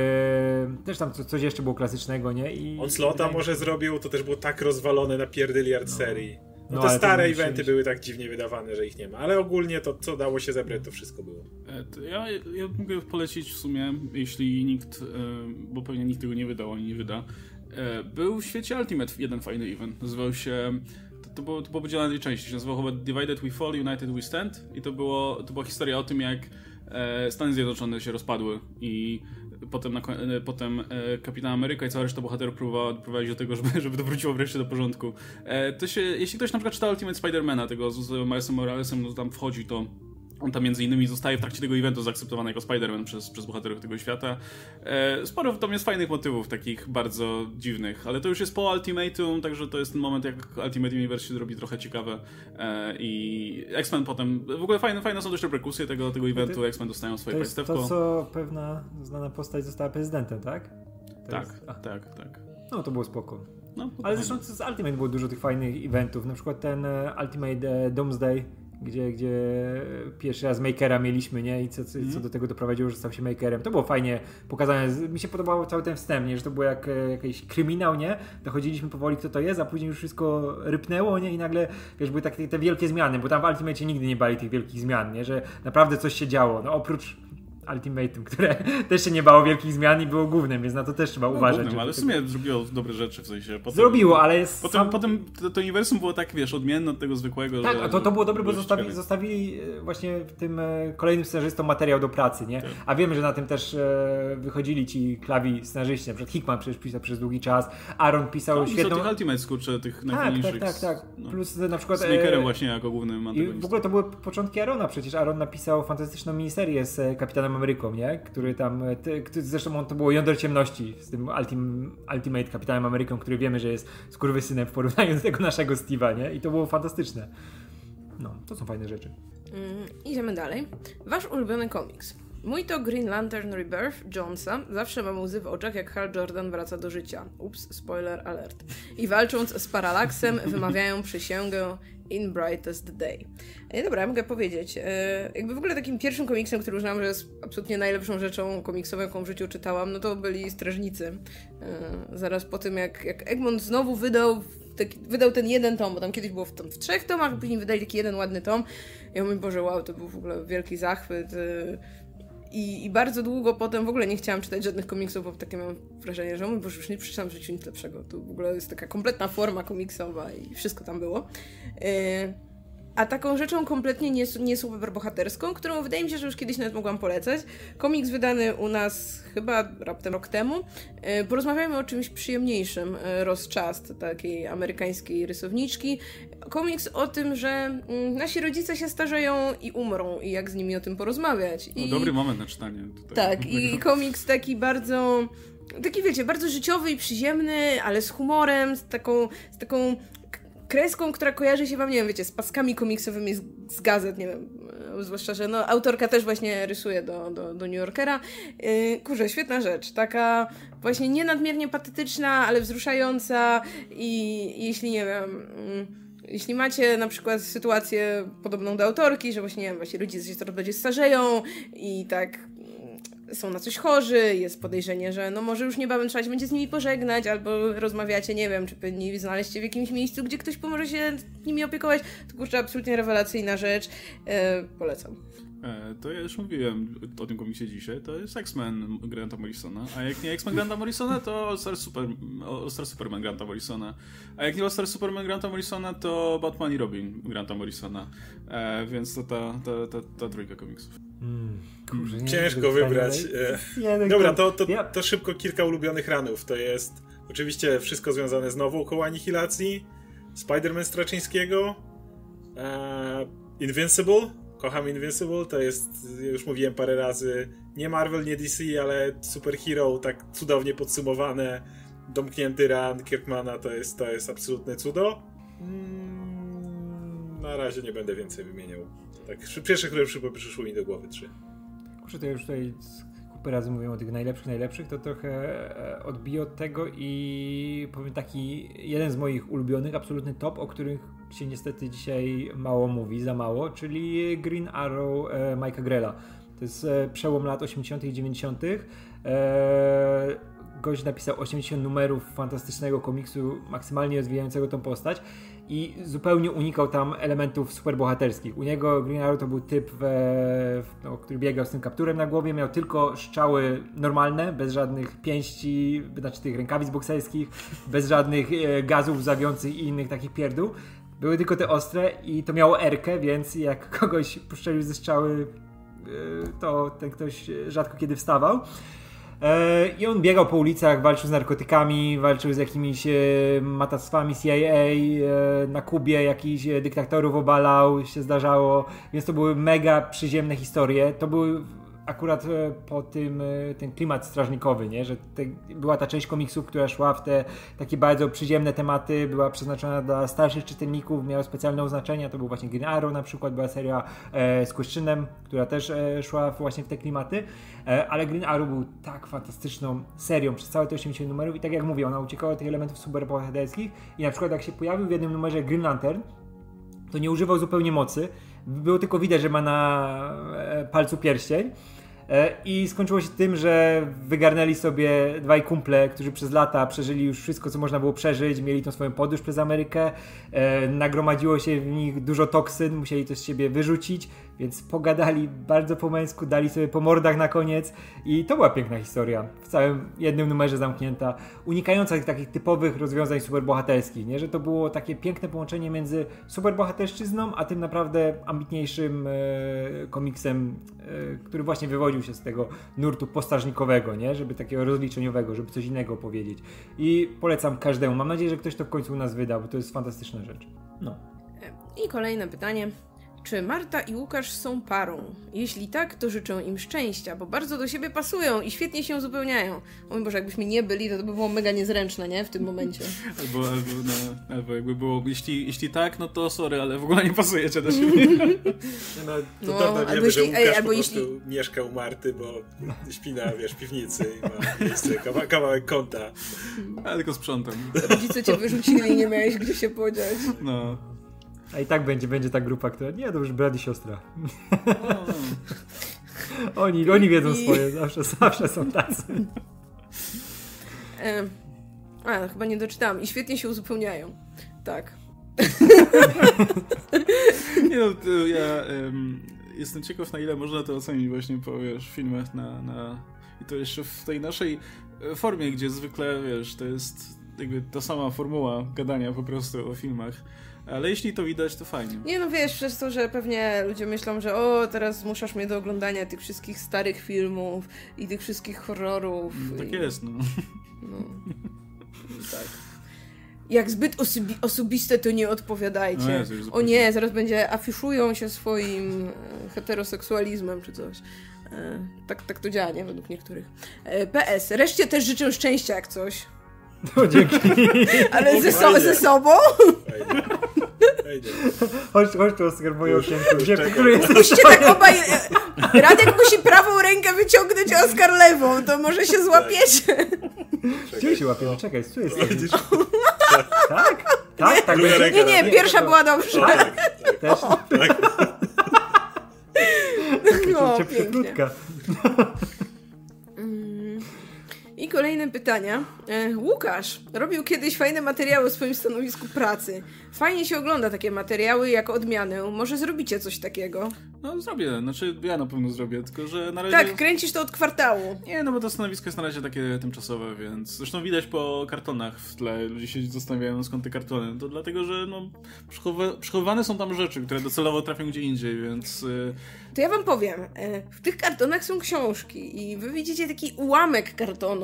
D: też tam co, coś jeszcze było klasycznego, nie? I
B: Onslaughta
D: wydaje mi
B: może
D: się-
B: zrobił, to też było tak rozwalone na pierdyliard serii. No,
D: No,
B: te stare eventy były tak dziwnie wydawane, że ich nie ma. Ale ogólnie to, co dało się zebrać, to wszystko było.
C: E, to Ja, ja mogę polecić w sumie, jeśli nikt, e, bo pewnie nikt tego nie wydał ani nie wyda. E, Był w świecie Ultimate jeden fajny event. Nazywał się. To, było, to było podzielone na dwie części. Się nazywał chyba Divided We Fall, United We Stand. I to, było, to była historia o tym, jak e, Stany Zjednoczone się rozpadły i potem, na, e, potem e, Kapitan Ameryka i cała reszta bohaterów próbowała doprowadzić do tego, żeby, żeby to wróciło wreszcie do porządku. E, To się, jeśli ktoś na przykład czyta Ultimate Spidermana, tego z, z Milesem Moralesem, no tam wchodzi to on tam między innymi zostaje w trakcie tego eventu zaakceptowany jako Spider-Man przez, przez bohaterów tego świata. E, sporo tam jest fajnych motywów, takich bardzo dziwnych, ale to już jest po Ultimatum, także to jest ten moment, jak Ultimate Universe się robi trochę ciekawe e, i X-Men potem, w ogóle fajne, fajne są też reperkusje tego, tego eventu, X-Men dostają swoje
D: To jest to, co pewna znana postać została prezydentem, tak? To
C: Tak,
D: jest-
C: tak, tak.
D: no to było spoko.
C: No,
D: Ale
C: fajne.
D: zresztą z Ultimate było dużo tych fajnych eventów, na przykład ten e, Ultimate e, Doomsday, gdzie, gdzie pierwszy raz Makera mieliśmy, nie? I co, co,
C: Mhm.
D: co do tego doprowadziło, że stał się Makerem. To było fajnie pokazane. Mi się podobał cały ten wstęp, nie? Że to było jak e, jakiś kryminał, nie? Dochodziliśmy powoli, kto to jest, a później już wszystko rypnęło, nie? I nagle, wiesz, były takie te wielkie zmiany, bo tam w Ultimate nigdy nie bali tych wielkich zmian, nie? Że naprawdę coś się działo. No oprócz Ultimatum, które też się nie bało wielkich zmian i było głównym, więc na to też trzeba
C: No,
D: uważać.
C: głównym, ale w sumie zrobiło dobre rzeczy, w sensie. Potem,
D: Zrobiło, ale jest
C: Potem,
D: sam...
C: potem to, to uniwersum było tak, wiesz, odmienne od tego zwykłego.
D: Tak,
C: że,
D: to, to było dobre, bo zostawi, zostawili e, właśnie w tym e, kolejnym scenarzystom materiał do pracy, nie?
C: Tak.
D: A wiemy, że na tym też e, wychodzili ci klawi scenarzyści, na przykład Hickman przecież pisał przez długi czas, Aaron pisał
C: No,
D: świetną...
C: tych Ultimate skurcze, tych
D: Tak,
C: najfajniejszych.
D: tak, tak, tak.
C: No.
D: Plus na przykład...
C: Z Makerem właśnie jako głównym
D: I w
C: antagonistą.
D: ogóle to były początki Arona przecież. Aaron napisał fantastyczną miniserię z e, Ameryką, nie? Który tam, e, zresztą on, to było jądro ciemności z tym Ultim, Ultimate Kapitanem Ameryką, który wiemy, że jest skurwysynem w porównaniu do tego naszego Steve'a, nie? I to było fantastyczne. No, to są fajne rzeczy.
A: Mm, idziemy dalej. Wasz ulubiony komiks. Mój to Green Lantern Rebirth Jonesa. Zawsze mam łzy w oczach, jak Hal Jordan wraca do życia. Ups, spoiler alert. I walcząc z Parallaxem, wymawiają przysięgę In Brightest Day. E, dobra, mogę powiedzieć. E, jakby w ogóle takim pierwszym komiksem, który uznałam, że jest absolutnie najlepszą rzeczą komiksową, jaką w życiu czytałam, no to byli Strażnicy. E, zaraz po tym, jak, jak Egmont znowu wydał taki, wydał ten jeden tom, bo tam kiedyś było w, tam w trzech tomach, później wydali taki jeden ładny tom. Ja mówię, Boże, wow, to był w ogóle wielki zachwyt. I, I bardzo długo potem w ogóle nie chciałam czytać żadnych komiksów, bo takie mam wrażenie, że o mój Boże, już nie przeczytam w życiu nic lepszego. To w ogóle jest taka kompletna forma komiksowa i wszystko tam było. Y, a taką rzeczą kompletnie nie, nie superbohaterską, którą wydaje mi się, że już kiedyś nawet mogłam polecać. Komiks wydany u nas chyba raptem rok temu. E, Porozmawiajmy o czymś przyjemniejszym. e, Rozczast takiej amerykańskiej rysowniczki. Komiks o tym, że mm, nasi rodzice się starzeją i umrą i jak z nimi o tym porozmawiać.
C: No,
A: I...
C: dobry moment na czytanie. Tutaj.
A: Tak, i komiks taki bardzo. Taki wiecie, bardzo życiowy i przyziemny, ale z humorem, z taką, z taką kreską, która kojarzy się wam, nie wiem, wiecie, z paskami komiksowymi z, z gazet, nie wiem. e, Zwłaszcza, że no, autorka też właśnie rysuje do, do, do New Yorkera. Yy, kurze, świetna rzecz. Taka właśnie nie nadmiernie patetyczna, ale wzruszająca i jeśli, nie wiem... mm, jeśli macie na przykład sytuację podobną do autorki, że właśnie, nie wiem, wasi rodzice się coraz bardziej starzeją i tak są na coś chorzy, jest podejrzenie, że no może już niebawem trzeba się będzie z nimi pożegnać, albo rozmawiacie, nie wiem, czy powinni znaleźć się w jakimś miejscu, gdzie ktoś pomoże się nimi opiekować, to kurczę, absolutnie rewelacyjna rzecz. E, polecam.
C: E, To ja już mówiłem o tym komiksie dzisiaj, to jest X-Men Granta Morrisona, a jak nie X-Men Granta Morrisona, to All Star, Super, Superman Granta Morrisona, a jak nie All Star Superman Granta Morrisona, to Batman i Robin Granta Morrisona, e, więc to ta, ta, ta, ta trójka komiksów.
D: Mm, nie
B: Ciężko wybrać. e,
D: Jeden
B: Dobra, to, to, to szybko kilka ulubionych ranów. To jest oczywiście wszystko związane znowu koło Anihilacji, Spider-Man Straczyńskiego, e, Invincible, kocham Invincible, to jest, już mówiłem parę razy, nie Marvel, nie DC, ale superhero, tak cudownie podsumowane, domknięty run Kirkmana, to jest, to jest absolutne cudo. Mm, na razie nie będę więcej wymieniał. Tak, pierwsze, które przyszły mi do głowy, trzy.
D: Kurczę, to już tutaj kupę razy mówią o tych najlepszych, najlepszych, to trochę e, odbiję od tego i powiem taki jeden z moich ulubionych, absolutny top, o których się niestety dzisiaj mało mówi, za mało, czyli Green Arrow e, Mike'a Grella. To jest e, przełom lat 80. i 90. E, gość napisał 80 numerów fantastycznego komiksu, maksymalnie rozwijającego tą postać i zupełnie unikał tam elementów superbohaterskich. U niego Green Arrow to był typ, w, no, który biegał z tym kapturem na głowie, miał tylko strzały normalne, bez żadnych pięści, znaczy tych rękawic bokserskich, bez żadnych e, gazów zawiących i innych takich pierdół. Były tylko te ostre i to miało erkę, więc jak kogoś puszczali ze strzały, e, to ten ktoś rzadko kiedy wstawał. E, I on biegał po ulicach, walczył z narkotykami, walczył z jakimiś e, matactwami CIA, e, na Kubie jakichś dyktatorów obalał, się zdarzało, więc to były mega przyziemne historie. To były akurat e, po tym e, ten klimat strażnikowy, nie? że te, była ta część komiksów, która szła w te takie bardzo przyziemne tematy, była przeznaczona dla starszych czytelników, miała specjalne oznaczenia, to był właśnie Green Arrow na przykład, była seria e, z Kłyszczynem, która też e, szła właśnie w te klimaty, e, ale Green Arrow był tak fantastyczną serią przez całe te 80 numerów i tak jak mówię, ona uciekała od tych elementów superbohaterskich i na przykład jak się pojawił w jednym numerze Green Lantern, to nie używał zupełnie mocy, było tylko widać, że ma na e, palcu pierścień. E, I skończyło się tym, że wygarnęli sobie dwaj kumple, którzy przez lata przeżyli już wszystko, co można było przeżyć, mieli tą swoją podróż przez Amerykę, e, nagromadziło się w nich dużo toksyn, musieli to z siebie wyrzucić, więc pogadali bardzo po męsku, dali sobie po mordach na koniec i to była piękna historia, w całym jednym numerze zamknięta, unikająca takich typowych rozwiązań superbohaterskich, nie? że to było takie piękne połączenie między superbohaterszczyzną, a tym naprawdę ambitniejszym e, komiksem, e, który właśnie wywodził się z tego nurtu postażnikowego, nie? żeby takiego rozliczeniowego, żeby coś innego powiedzieć. I polecam każdemu. Mam nadzieję, że ktoś to w końcu u nas wyda, bo to jest fantastyczna rzecz. No.
A: I kolejne pytanie. Czy Marta i Łukasz są parą? Jeśli tak, to życzę im szczęścia, bo bardzo do siebie pasują i świetnie się uzupełniają. O mój Boże, jakbyśmy nie byli, to, to by było mega niezręczne, nie? W tym momencie.
C: Albo, albo, no, albo jakby było, jeśli, jeśli tak, no to sorry, ale w ogóle nie pasujecie do siebie.
B: No, to no, dawno wiemy, jeśli, że Łukasz ej, albo po jeśli... mieszka u Marty, bo śpi na, wiesz, piwnicy i ma miejsce, kawałek, kawałek kąta.
C: Ale tylko sprzątam.
A: Rodzice cię wyrzucili i nie miałeś gdzie się podziać.
C: No.
D: A i tak będzie, będzie ta grupa, która. Nie, to już brat i siostra. oni, oni wiedzą swoje, zawsze, zawsze są tacy.
A: E, a, chyba nie doczytałam. I świetnie się uzupełniają. Tak.
C: nie no, ja um, jestem ciekaw, na ile można to ocenić właśnie po wiesz, filmach na, na... I to jeszcze w tej naszej e, formie, gdzie zwykle, wiesz, to jest jakby ta sama formuła gadania po prostu o filmach. Ale jeśli to widać, to fajnie.
A: Nie no wiesz, przez to, że pewnie ludzie myślą, że o, teraz zmuszasz mnie do oglądania tych wszystkich starych filmów i tych wszystkich horrorów.
C: No, tak
A: i...
C: jest, no. no.
A: tak. Jak zbyt osobi osobiste, to nie odpowiadajcie. No, o nie, zaraz będzie afiszują się swoim e, heteroseksualizmem czy coś. E, tak, tak to działa, nie? Według niektórych. E, PS. Reszcie też życzę szczęścia jak coś.
D: No dzięki.
A: Ale ze, so, ze sobą?
D: Chodź, chodź tu Oskar, moje okienko. Gdzie, który jest
A: Musicie tak obaj... Radek musi prawą rękę wyciągnąć, a Oskar lewą, to może się złapiecie.
D: Gdzie się łapiemy? Czekaj, tu jest. Tak? Tak? Tak, tak
A: nie, nie, nie, pierwsza była dobrze.
D: Tak, też. Tak. No, pięknie.
A: I kolejne pytania. E, Łukasz robił kiedyś fajne materiały w swoim stanowisku pracy. Fajnie się ogląda takie materiały jako odmianę. Może zrobicie coś takiego?
C: No zrobię, znaczy ja na pewno zrobię, tylko że na razie...
A: Tak, kręcisz to od kwartału.
C: Nie, no bo to stanowisko jest na razie takie tymczasowe, więc zresztą widać po kartonach w tle, ludzie się zastanawiają skąd te kartony, to dlatego, że no przechowywane są tam rzeczy, które docelowo trafią gdzie indziej, więc... Y,
A: to ja wam powiem, e, w tych kartonach są książki i wy widzicie taki ułamek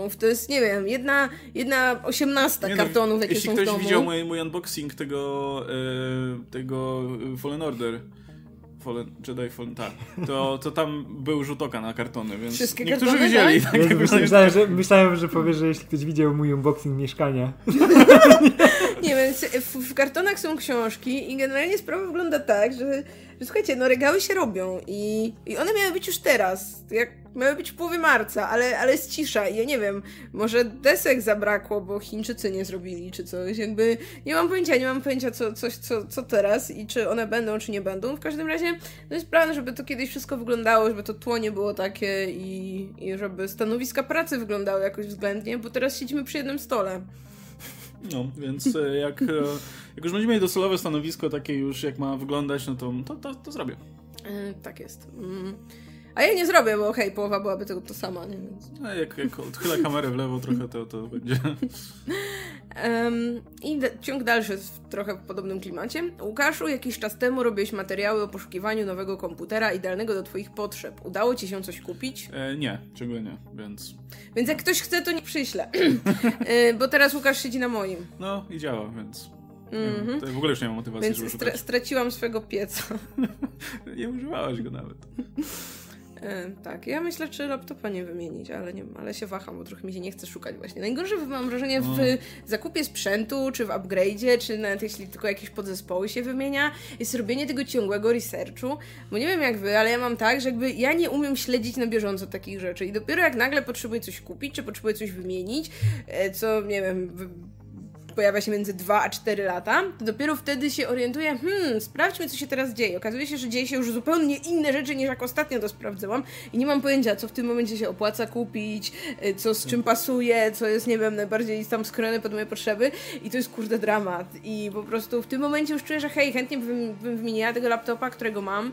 A: kartonów, to jest, nie wiem, jedna, jedna osiemnasta nie no, kartonów, jakie
C: są
A: w domu.
C: Jeśli ktoś widział mój, mój unboxing tego, e, tego Fallen Order, Fallen, Jedi Fallen, tak, to, to tam był rzut oka na kartony, więc
A: Wszystkie
C: niektórzy
A: kartony,
C: widzieli.
A: tak?
C: Tak,
D: Ja
C: jak
D: myślałem, że, myślałem, że powiesz, że jeśli ktoś widział mój unboxing mieszkania,
A: Nie, więc w, w kartonach są książki i generalnie sprawa wygląda tak, że, że słuchajcie, no regały się robią i, i one miały być już teraz, jak miały być w połowie marca, ale, ale jest cisza i ja nie wiem, może desek zabrakło, bo Chińczycy nie zrobili czy coś, jakby nie mam pojęcia, nie mam pojęcia co, coś, co, co teraz i czy one będą, czy nie będą. W każdym razie no jest plan, żeby to kiedyś wszystko wyglądało, żeby to tło nie było takie i, i żeby stanowiska pracy wyglądały jakoś względnie, bo teraz siedzimy przy jednym stole.
C: No, więc e, jak, e, jak już będziemy mieli docelowe stanowisko takie już, jak ma wyglądać, no to, to, to, to zrobię.
A: E, tak jest. Mm. A ja nie zrobię, bo hej, połowa byłaby to, to sama, nie? Więc...
C: A jak, jak odchylę kamerę w lewo trochę, to, to będzie...
A: Em, I ciąg dalszy w trochę w podobnym klimacie. Łukaszu, jakiś czas temu robiłeś materiały o poszukiwaniu nowego komputera idealnego do twoich potrzeb. Udało ci się coś kupić?
C: E, nie, ciągle nie, więc...
A: Więc jak ktoś chce, to nie przyślę. E, bo teraz Łukasz siedzi na moim.
C: No i działa, więc... Nie, to w ogóle już nie mam motywacji,
A: Więc
C: żeby
A: stra- straciłam swego pieca.
C: Nie używałaś go nawet.
A: E, tak, ja myślę, czy laptopa nie wymienić, ale, nie, ale się waham, bo trochę mi się nie chce szukać właśnie. Najgorsze mam wrażenie w
C: No.
A: zakupie sprzętu, czy w upgrade'zie, czy nawet jeśli tylko jakieś podzespoły się wymienia, jest robienie tego ciągłego researchu, bo nie wiem jak wy, ale ja mam tak, że jakby ja nie umiem śledzić na bieżąco takich rzeczy i dopiero jak nagle potrzebuję coś kupić, czy potrzebuję coś wymienić, e, co nie wiem... Pojawia się między 2 a 4 lata, to dopiero wtedy się orientuję, hmm, sprawdźmy, co się teraz dzieje. Okazuje się, że dzieje się już zupełnie inne rzeczy, niż jak ostatnio to sprawdzałam i nie mam pojęcia, co w tym momencie się opłaca kupić, y, co z czym pasuje, co jest, nie wiem, najbardziej tam skrojone pod moje potrzeby i to jest kurde dramat. I po prostu w tym momencie już czuję, że hej, chętnie bym, bym wymieniła tego laptopa, którego mam,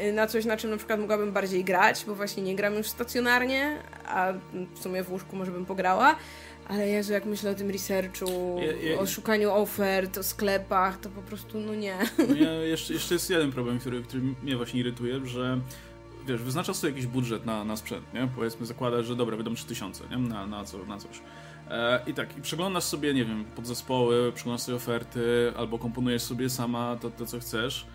A: y, na coś, na czym na przykład mogłabym bardziej grać, bo właśnie nie gram już stacjonarnie, a w sumie w łóżku może bym pograła. Ale Jezu, jak myślę o tym researchu,
C: Ja- ja-
A: o szukaniu ofert, o sklepach, to po prostu no nie.
C: No ja, jeszcze, jeszcze jest jeden problem, który, który mnie właśnie irytuje, że wiesz, wyznaczasz sobie jakiś budżet na, na sprzęt, nie? Powiedzmy, zakładasz, że dobra, wydam 3000, nie? Na, na, co, na coś. E, I tak, i przeglądasz sobie, nie wiem, podzespoły, przeglądasz sobie oferty, albo komponujesz sobie sama to, to co chcesz.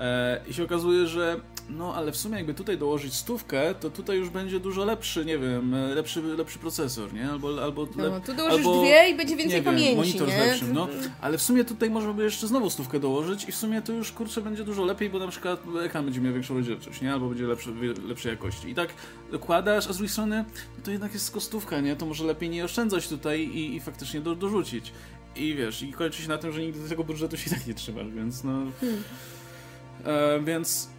C: E, I się okazuje, że no ale w sumie jakby tutaj dołożyć stówkę, to tutaj już będzie dużo lepszy, nie wiem, e, lepszy, lepszy procesor, nie? Albo, albo
A: No,
C: lep-
A: tu dołożysz
C: albo,
A: dwie i będzie więcej
C: nie
A: pamięci,
C: wiem, monitor
A: nie?
C: z lepszym, no. Ale w sumie tutaj można by jeszcze znowu stówkę dołożyć i w sumie to już, kurczę, będzie dużo lepiej, bo na przykład ekran będzie miał większą rozdzielczość, nie? Albo będzie lepszy, lepszej jakości. I tak dokładasz, a z drugiej strony no to jednak jest kostówka, nie? To może lepiej nie oszczędzać tutaj i, i faktycznie do, dorzucić. I wiesz, i kończy się na tym, że nigdy tego budżetu się i tak nie trzymasz, więc no... E, więc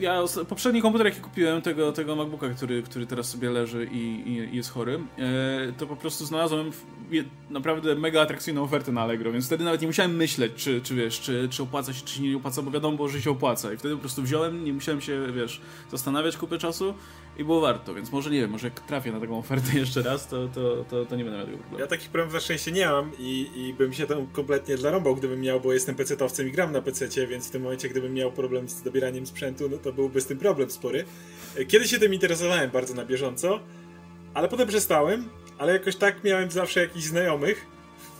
C: ja poprzedni komputer, jaki kupiłem, tego, tego MacBooka, który, który teraz sobie leży i, i, jest chory, e, to po prostu znalazłem je, naprawdę mega atrakcyjną ofertę na Allegro, więc wtedy nawet nie musiałem myśleć, czy, czy wiesz, czy, czy opłaca się, czy się nie opłaca, bo wiadomo że się opłaca. I wtedy po prostu wziąłem, nie musiałem się, wiesz, zastanawiać kupę czasu i było warto, więc może nie wiem, może jak trafię na taką ofertę jeszcze raz, to, to, to, to nie będę miał tego problemu.
B: Ja takich problemów na szczęście nie mam i, i bym się tam kompletnie zlarąbał, gdybym miał, bo jestem pecetowcem i gram na pececie, więc w tym momencie, gdybym miał problem z dobieraniem sprzętu, no to byłby z tym problem spory. Kiedyś się tym interesowałem bardzo na bieżąco, ale potem przestałem, ale jakoś tak miałem zawsze jakichś znajomych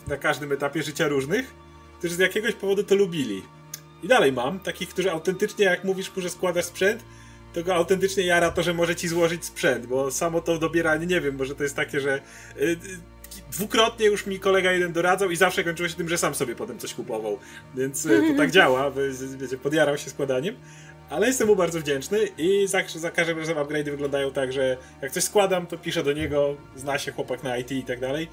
B: na każdym etapie życia różnych, którzy z jakiegoś powodu to lubili. I dalej mam takich, którzy autentycznie, jak mówisz, że składasz sprzęt, to go autentycznie jara to, że może ci złożyć sprzęt, bo samo to dobieranie, nie wiem, może to jest takie, że y, y, dwukrotnie już mi kolega jeden doradzał i zawsze kończyło się tym, że sam sobie potem coś kupował. Więc y, to tak działa, wiecie, podjarał się składaniem. Ale jestem mu bardzo wdzięczny i za, za każdym razem upgrade'y wyglądają tak, że jak coś składam, to piszę do niego, zna się chłopak na IT i tak dalej.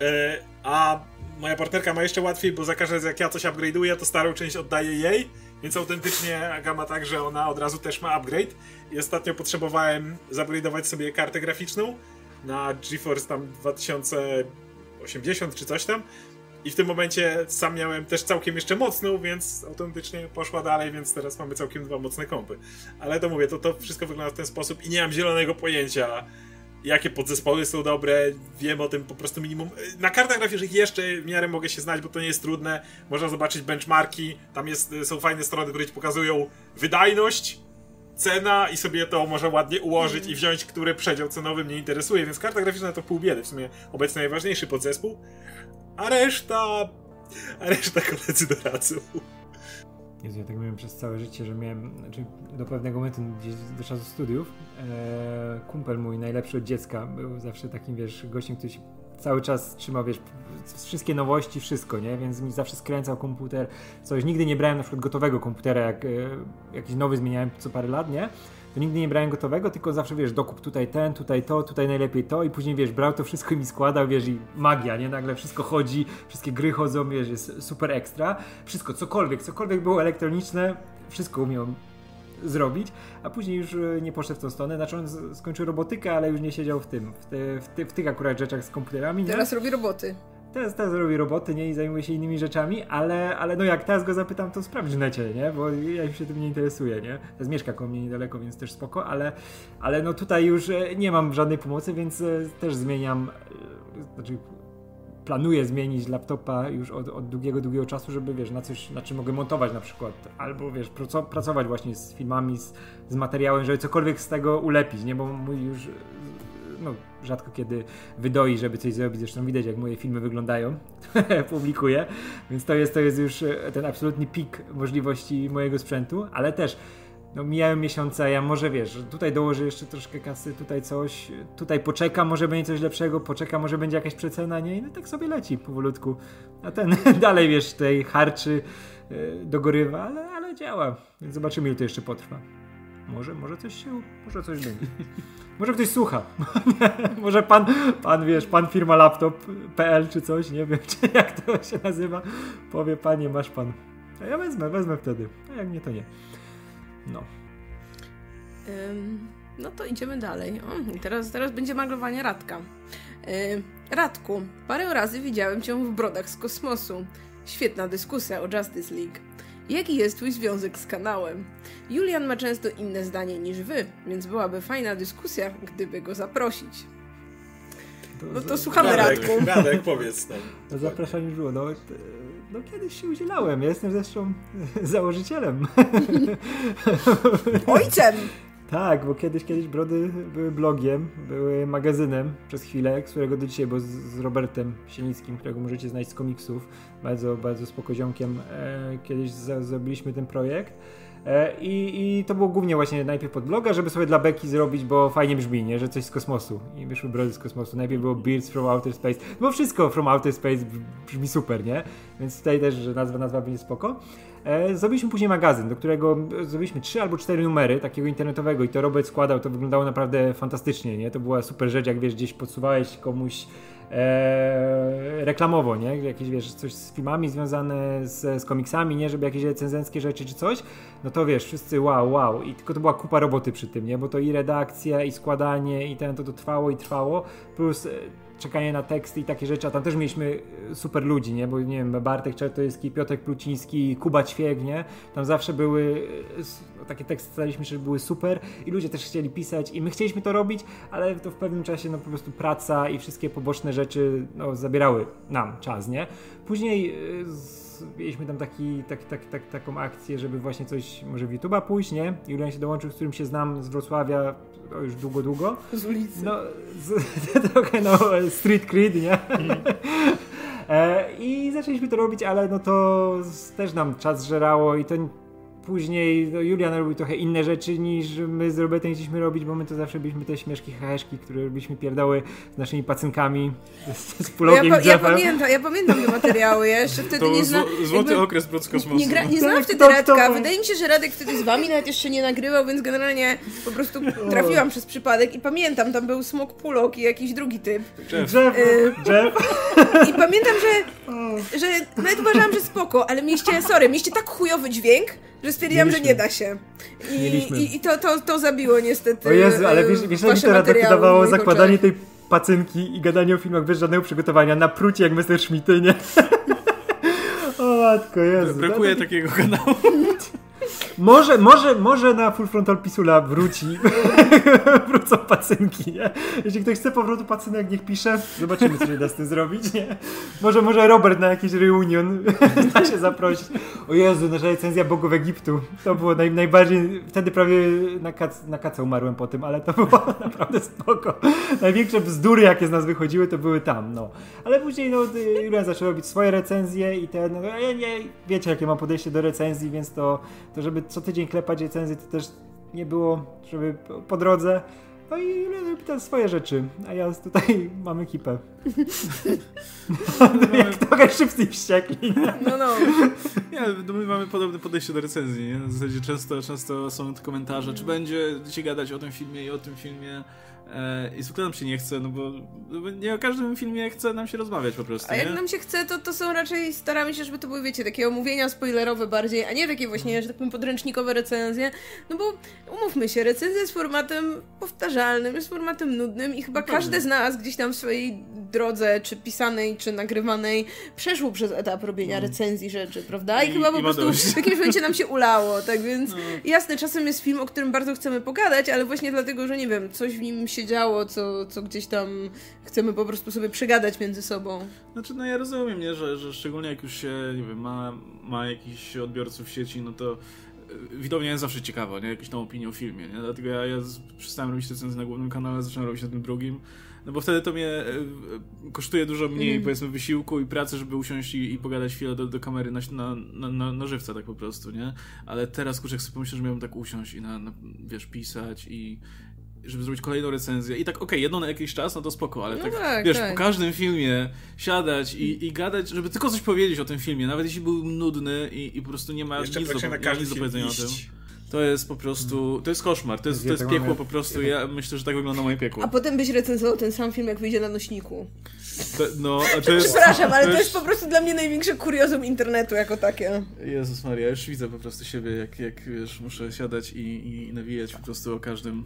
B: E, A moja partnerka ma jeszcze łatwiej, bo za każdym razem jak ja coś upgrade'uję, to starą część oddaję jej, więc autentycznie Aga ma tak, że ona od razu też ma upgrade. I ostatnio potrzebowałem zupgrade'ować sobie kartę graficzną na GeForce tam 2080 czy coś tam. I w tym momencie sam miałem też całkiem jeszcze mocną, więc autentycznie poszła dalej, więc teraz mamy całkiem dwa mocne kompy. Ale to mówię, to, to wszystko wygląda w ten sposób i nie mam zielonego pojęcia, jakie podzespoły są dobre, wiem o tym po prostu minimum. Na kartach graficznych jeszcze w miarę mogę się znać, bo to nie jest trudne. Można zobaczyć benchmarki, tam jest, są fajne strony, które ci pokazują wydajność, cena i sobie to może ładnie ułożyć i wziąć, który przedział cenowy mnie interesuje, więc karta graficzna to pół biedy, w sumie obecnie najważniejszy podzespół, a reszta... a reszta koledzy doradzą.
D: Jezu, ja tak miałem przez całe życie, że miałem, znaczy do pewnego momentu, gdzieś do czasu studiów, e, kumpel mój, najlepszy od dziecka, był zawsze takim, wiesz, gościem, który się cały czas trzymał, wiesz, wszystkie nowości, wszystko, nie? Więc mi zawsze skręcał komputer, coś. Nigdy nie brałem na przykład gotowego komputera, jak e, jakiś nowy zmieniałem co parę lat, nie? To nigdy nie brałem gotowego, tylko zawsze, wiesz, dokup tutaj ten, tutaj to, tutaj najlepiej to i później, wiesz, brał to wszystko i mi składał, wiesz, i magia, nie? Nagle wszystko chodzi, wszystkie gry chodzą, wiesz, jest super ekstra. Wszystko, cokolwiek, cokolwiek było elektroniczne, wszystko umiał zrobić, a później już e, nie poszedł w tą stronę, znaczy on skończył robotykę, ale już nie siedział w tym, w, w, w tych akurat rzeczach z komputerami, nie?
A: Teraz robi roboty.
D: Teraz, teraz robi roboty, nie? I zajmuje się innymi rzeczami, ale, ale no jak teraz go zapytam, to sprawdź w necie, nie? Bo ja już się tym nie interesuję, nie? Teraz mieszka koło mnie niedaleko, więc też spoko, ale, ale no tutaj już e, nie mam żadnej pomocy, więc e, też zmieniam, e, znaczy planuję zmienić laptopa już od, od długiego, długiego czasu, żeby wiesz, na coś, na czym mogę montować na przykład, albo wiesz, praco- pracować właśnie z filmami, z, z materiałem, żeby cokolwiek z tego ulepić, nie? Bo mój już no, rzadko kiedy wydoi, żeby coś zrobić. Zresztą widać, jak moje filmy wyglądają, publikuję. Więc to jest, to jest już e, ten absolutny pik możliwości mojego sprzętu, ale też no, mijają miesiące, ja może wiesz, tutaj dołożę jeszcze troszkę kasy, tutaj coś, tutaj poczekam, może będzie coś lepszego, poczekam, może będzie jakaś przecena, nie? I no tak sobie leci powolutku. A ten dalej, wiesz, tej harczy e, dogorywa, ale, ale działa. Więc zobaczymy, ile to jeszcze potrwa. Może, może coś się, może coś będzie. Może ktoś słucha. Może pan, pan wiesz, pan firma laptop.pl czy coś, nie wiem, czy jak to się nazywa, powie panie, masz pan. A ja wezmę, wezmę wtedy. A jak nie, to nie. No.
A: No to idziemy dalej. O, teraz, teraz będzie maglowanie Radka. Ym, Radku, parę razy widziałem cię w brodach z kosmosu. Świetna dyskusja o Justice League. Jaki jest twój związek z kanałem? Julian ma często inne zdanie niż wy, więc byłaby fajna dyskusja, gdyby go zaprosić. No to słuchamy
B: Radek,
A: Radku.
B: Radek, powiedz nam.
D: To zapraszanie już było. No, no kiedyś się udzielałem. Ja jestem zresztą założycielem.
A: Ojcem!
D: Tak, bo kiedyś, kiedyś Brody były blogiem, były magazynem przez chwilę, którego do dzisiaj, bo z, z Robertem Sienickim, którego możecie znać z komiksów, bardzo, bardzo spokoziomkiem, e, kiedyś za, zrobiliśmy ten projekt. E, i, I to było głównie właśnie najpierw pod bloga, żeby sobie dla Beki zrobić, bo fajnie brzmi, nie? Że coś z kosmosu. I wyszły brody z kosmosu. Najpierw było Beards from Outer Space. Bo wszystko from Outer Space brzmi super, nie? Więc tutaj też, że nazwa, nazwa będzie spoko. E, zrobiliśmy później magazyn, do którego zrobiliśmy trzy albo cztery numery takiego internetowego i to Robert składał, to wyglądało naprawdę fantastycznie, nie? To była super rzecz, jak wiesz, gdzieś podsuwałeś komuś e, reklamowo, nie? Jakieś, wiesz, coś z filmami związane z, z komiksami, nie? Żeby jakieś recenzenckie rzeczy czy coś, no to wiesz, wszyscy wow, wow. I tylko to była kupa roboty przy tym, nie? Bo to i redakcja, i składanie, i ten, to to trwało i trwało, plus e, czekanie na teksty i takie rzeczy, a tam też mieliśmy e, super ludzi, nie? Bo nie wiem, Bartek Czertoyski, Piotrek Pluciński, Kuba Ćwiek, nie? Tam zawsze były, e, no, takie teksty staliśmy że były super i ludzie też chcieli pisać i my chcieliśmy to robić, ale to w pewnym czasie, no po prostu praca i wszystkie poboczne rzeczy, no zabierały nam czas, nie? Później e, mieliśmy tam taki, tak, tak, tak, taką akcję, żeby właśnie coś może w YouTube'a pójść, nie? Julian się dołączył, z którym się znam z Wrocławia no, już długo, długo.
A: Z ulicy.
D: No, z, trochę no, street cred, nie? E, I zaczęliśmy to robić, ale no to też nam czas żerało i to później no, Julian robił trochę inne rzeczy niż my z Robertem chcieliśmy robić, bo my to zawsze byliśmy te śmieszki, heheszki, które robiliśmy pierdoły z naszymi pacynkami, z, z
A: Ja,
D: Pulogiem
A: pa,
D: i
A: ja,
D: Jeffem.
A: pamiętam, ja pamiętam te materiały, ja jeszcze wtedy
C: To
A: nie znam.
C: zło, złoty
A: jakby-
C: okres Brod z kosmosu.
A: Nie, gra, nie znałam
D: Tak,
A: wtedy
D: to- to-
A: Radka. Wydaje mi się, że Radek wtedy z wami nawet jeszcze nie nagrywał, więc generalnie po prostu trafiłam przez przypadek i pamiętam, tam był Smok Pulok i jakiś drugi typ.
C: Jeff.
D: Jeff,
A: Y-
D: Jeff.
A: I pamiętam, że, że nawet uważałam, że spoko, ale mieliście, sorry, mieliście tak chujowy dźwięk, że stwierdziłam, że nie da się. I,
D: Mieliśmy.
A: i, i to, to, to zabiło niestety
D: O Jezu, ale wiesz, wiesz jak mi to dawało
A: moich
D: zakładanie
A: oczach.
D: tej pacynki i gadanie o filmach bez żadnego przygotowania na prucie jak Messerschmitty, nie? o matko, Jezu.
C: Brakuje
D: No,
C: takiego kanału.
D: Może, może, może na Full Frontal Pisula wróci. Wrócą pacynki, nie? Jeśli ktoś chce powrotu pacynek, niech pisze. Zobaczymy, co się da z tym zrobić, nie? Może, może Robert na jakiś reunion da się zaprosić. O Jezu, nasza recenzja Bogów Egiptu. To było naj, najbardziej... Wtedy prawie na, kac, na umarłem po tym, ale to było naprawdę spoko. Największe bzdury, jakie z nas wychodziły, to były tam, no. Ale później, no, Julian zaczął robić swoje recenzje i ten... No, ja nie, wiecie, jakie mam podejście do recenzji, więc to, to żeby co tydzień klepać recenzję, to też nie było, żeby po drodze. No i robi tam swoje rzeczy, a ja tutaj mam ekipę. Jak trochę szybciej wściekli.
A: No, no.
C: Nie, no my mamy podobne podejście do recenzji, nie? W zasadzie często, często są te komentarze, czy będzie się gadać o tym filmie i o tym filmie. E, I zwykle nam się nie chce, no bo, no bo nie o każdym filmie chce nam się rozmawiać po prostu.
A: A jak
C: nie?
A: nam się chce, to, to są raczej, staramy się, żeby to były, wiecie, takie omówienia spoilerowe bardziej, a nie takie właśnie, że tak powiem, podręcznikowe recenzje. No bo umówmy się, recenzja jest formatem powtarzalnym, jest formatem nudnym i chyba
C: No
A: każdy z nas gdzieś tam w swojej drodze, czy pisanej, czy nagrywanej, przeszło przez etap robienia recenzji rzeczy, prawda? I,
C: I-
A: chyba po prostu
C: dość.
A: w jakimś momencie nam się ulało, tak więc
C: No.
A: jasne, czasem jest film, o którym bardzo chcemy pogadać, ale właśnie dlatego, że nie wiem, coś w nim się działo, co, co gdzieś tam chcemy po prostu sobie przegadać między sobą.
C: Znaczy, no ja rozumiem, nie? Że, że szczególnie jak już się, nie wiem, ma, ma jakichś odbiorców w sieci, no to e, widownia jest zawsze ciekawa, nie? Jakieś tam opinie o filmie, nie? Dlatego ja, ja przestałem robić recenzję na głównym kanale, zacząłem robić na tym drugim, no bo wtedy to mnie e, kosztuje dużo mniej,
A: Mhm.
C: powiedzmy, wysiłku i pracy, żeby usiąść i, i pogadać chwilę do, do kamery na, na, na, na, żywca tak po prostu, nie? Ale teraz, kurczę, jak sobie pomyślę, że miałbym tak usiąść i na, na wiesz, pisać i żeby zrobić kolejną recenzję. I tak, okej, jedną na jakiś czas, no to spoko, ale
A: No
C: tak,
A: tak,
C: wiesz,
A: tak.
C: po każdym filmie siadać i, i gadać, żeby tylko coś powiedzieć o tym filmie, nawet jeśli był nudny i, i po prostu nie ma
B: Jeszcze
C: nic do,
B: na
C: nic do powiedzenia o tym.
B: iść.
C: To jest po prostu, to jest koszmar, to jest, to jest piekło po prostu, ja myślę, że tak wygląda moje piekło.
A: A potem byś recenzował ten sam film, jak wyjdzie na nośniku.
C: To, no, a to jest...
A: Przepraszam, ale to jest po prostu dla mnie największe kuriozum internetu jako takie.
C: Jezus Maria, już widzę po prostu siebie, jak, jak wiesz, muszę siadać i, i nawijać po prostu o każdym...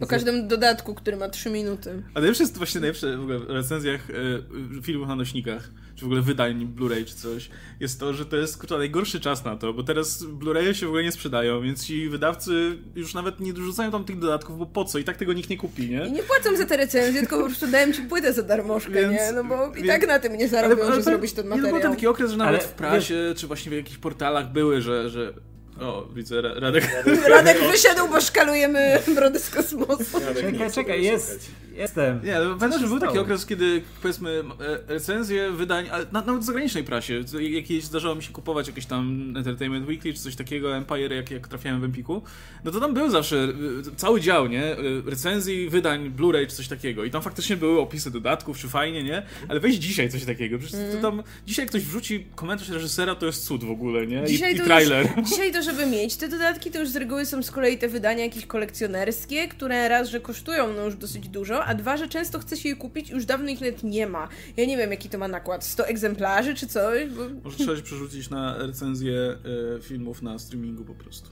A: O każdym dodatku, który ma 3 minuty.
C: A najlepsze jest właśnie najlepsze w ogóle w recenzjach e, filmów na nośnikach, czy w ogóle wydań Blu-ray czy coś, jest to, że to jest kurczę, najgorszy czas na to, bo teraz Blu-raye się w ogóle nie sprzedają, więc ci wydawcy już nawet nie dorzucają tam tych dodatków, bo po co? I tak tego nikt nie kupi, nie?
A: I nie płacą za te recenzje, tylko po prostu dają ci płytę za darmożkę,
C: Więc-
A: nie? No bo i
C: więc-
A: tak na tym nie zarobią, że
C: to-
A: zrobić ten
C: Nie, no, był
A: materiał.
C: taki okres, że nawet
D: Ale
C: w prasie, czy właśnie w jakichś portalach były, że... że... O, widzę, Ra- Radek.
A: Radek wyszedł, bo szkalujemy brody z kosmosu.
B: Radek
D: Czekaj, czekaj, jest. Jestem.
C: Nie, ale pamiętam, że był taki okres, kiedy powiedzmy e, recenzje wydań, ale na, nawet w zagranicznej prasie, jakieś zdarzało mi się kupować jakieś tam Entertainment Weekly czy coś takiego, Empire, jak, jak trafiałem w Empiku, no to tam był zawsze e, cały dział, nie? E, Recenzji, wydań, Blu-ray czy coś takiego i tam faktycznie były opisy dodatków, czy fajnie, nie? Ale weź dzisiaj coś takiego, przecież to tam, dzisiaj ktoś wrzuci komentarz reżysera, to jest cud w ogóle, nie? I,
A: Dzisiaj
C: i
A: to
C: trailer.
A: Już, dzisiaj to, żeby mieć te dodatki, to już z reguły są z kolei te wydania jakieś kolekcjonerskie, które raz, że kosztują no już dosyć dużo, a dwa, że często chce się je kupić, już dawno ich nawet nie ma. Ja nie wiem, jaki to ma nakład, 100 egzemplarzy czy coś, bo...
C: Może trzeba się przerzucić na recenzję e, filmów na streamingu po prostu.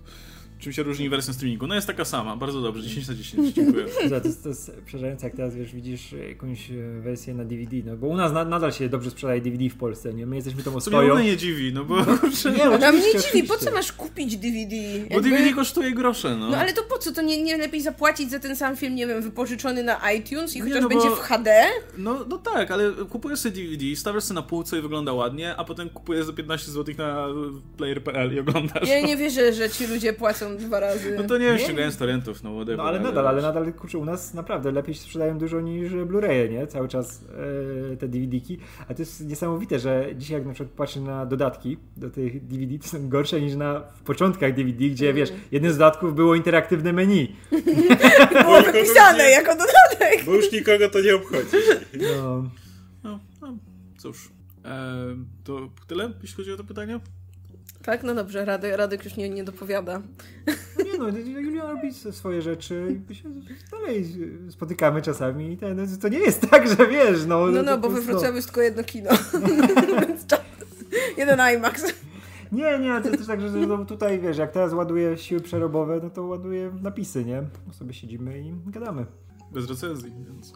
C: Czym się różni wersja streamingu? No jest taka sama, bardzo dobrze, 10 na 10, dziękuję.
D: To, to, jest, to jest przerażające, jak teraz wiesz, widzisz jakąś wersję na DVD, no bo u nas na, nadal się dobrze sprzedaje DVD w Polsce, nie? My jesteśmy tą
C: mnie
D: ostoją.
C: ogóle nie dziwi, no bo, kurczę,
D: Nie,
A: nam nie
D: oczywiście,
A: dziwi, po co masz kupić DVD?
C: bo
A: Jakby-
C: DVD kosztuje grosze, no.
A: No ale to po co? To nie, nie lepiej zapłacić za ten sam film, nie wiem, wypożyczony na iTunes i
C: Nie,
A: chociaż
C: no bo-
A: będzie w HD?
C: No, no tak, ale kupujesz sobie DVD, stawiasz sobie na półce i wygląda ładnie, a potem kupujesz za 15 zł na player.pl i oglądasz.
A: Ja nie wierzę, że ci ludzie płacą dwa razy.
C: No to nie wiem,
D: Nie.
C: ściągałem z torrentów, no whatever.
D: No ale nadal, ale nadal, kurczę, u nas naprawdę lepiej się sprzedają dużo niż Blu-raye, nie? Cały czas e, te DVD-ki. A to jest niesamowite, że dzisiaj jak na przykład patrzę na dodatki do tych DVD, to są gorsze niż na w początkach DVD, gdzie
A: Mm.
D: wiesz, jednym z dodatków było interaktywne meni.
A: Było wypisane
B: nie-
A: jako dodatek.
B: Bo już nikogo to nie obchodzi.
D: No.
C: No, no cóż. Ehm, to tyle, jeśli chodzi o to pytanie?
A: Tak, no dobrze, Radek, Radek już nie, nie dopowiada.
D: Nie no, Julian robi swoje rzeczy i my się dalej spotykamy czasami ten, to nie jest tak, że wiesz, no...
A: No, no, bo we
D: prostu-
A: Wrocławiu jest tylko jedno kino. Więc czas. Jeden IMAX.
D: Nie, nie, to jest też tak, że no, tutaj wiesz, jak teraz ładuję siły przerobowe, no to ładuję napisy, nie? No sobie siedzimy i gadamy.
C: Bez recenzji, więc...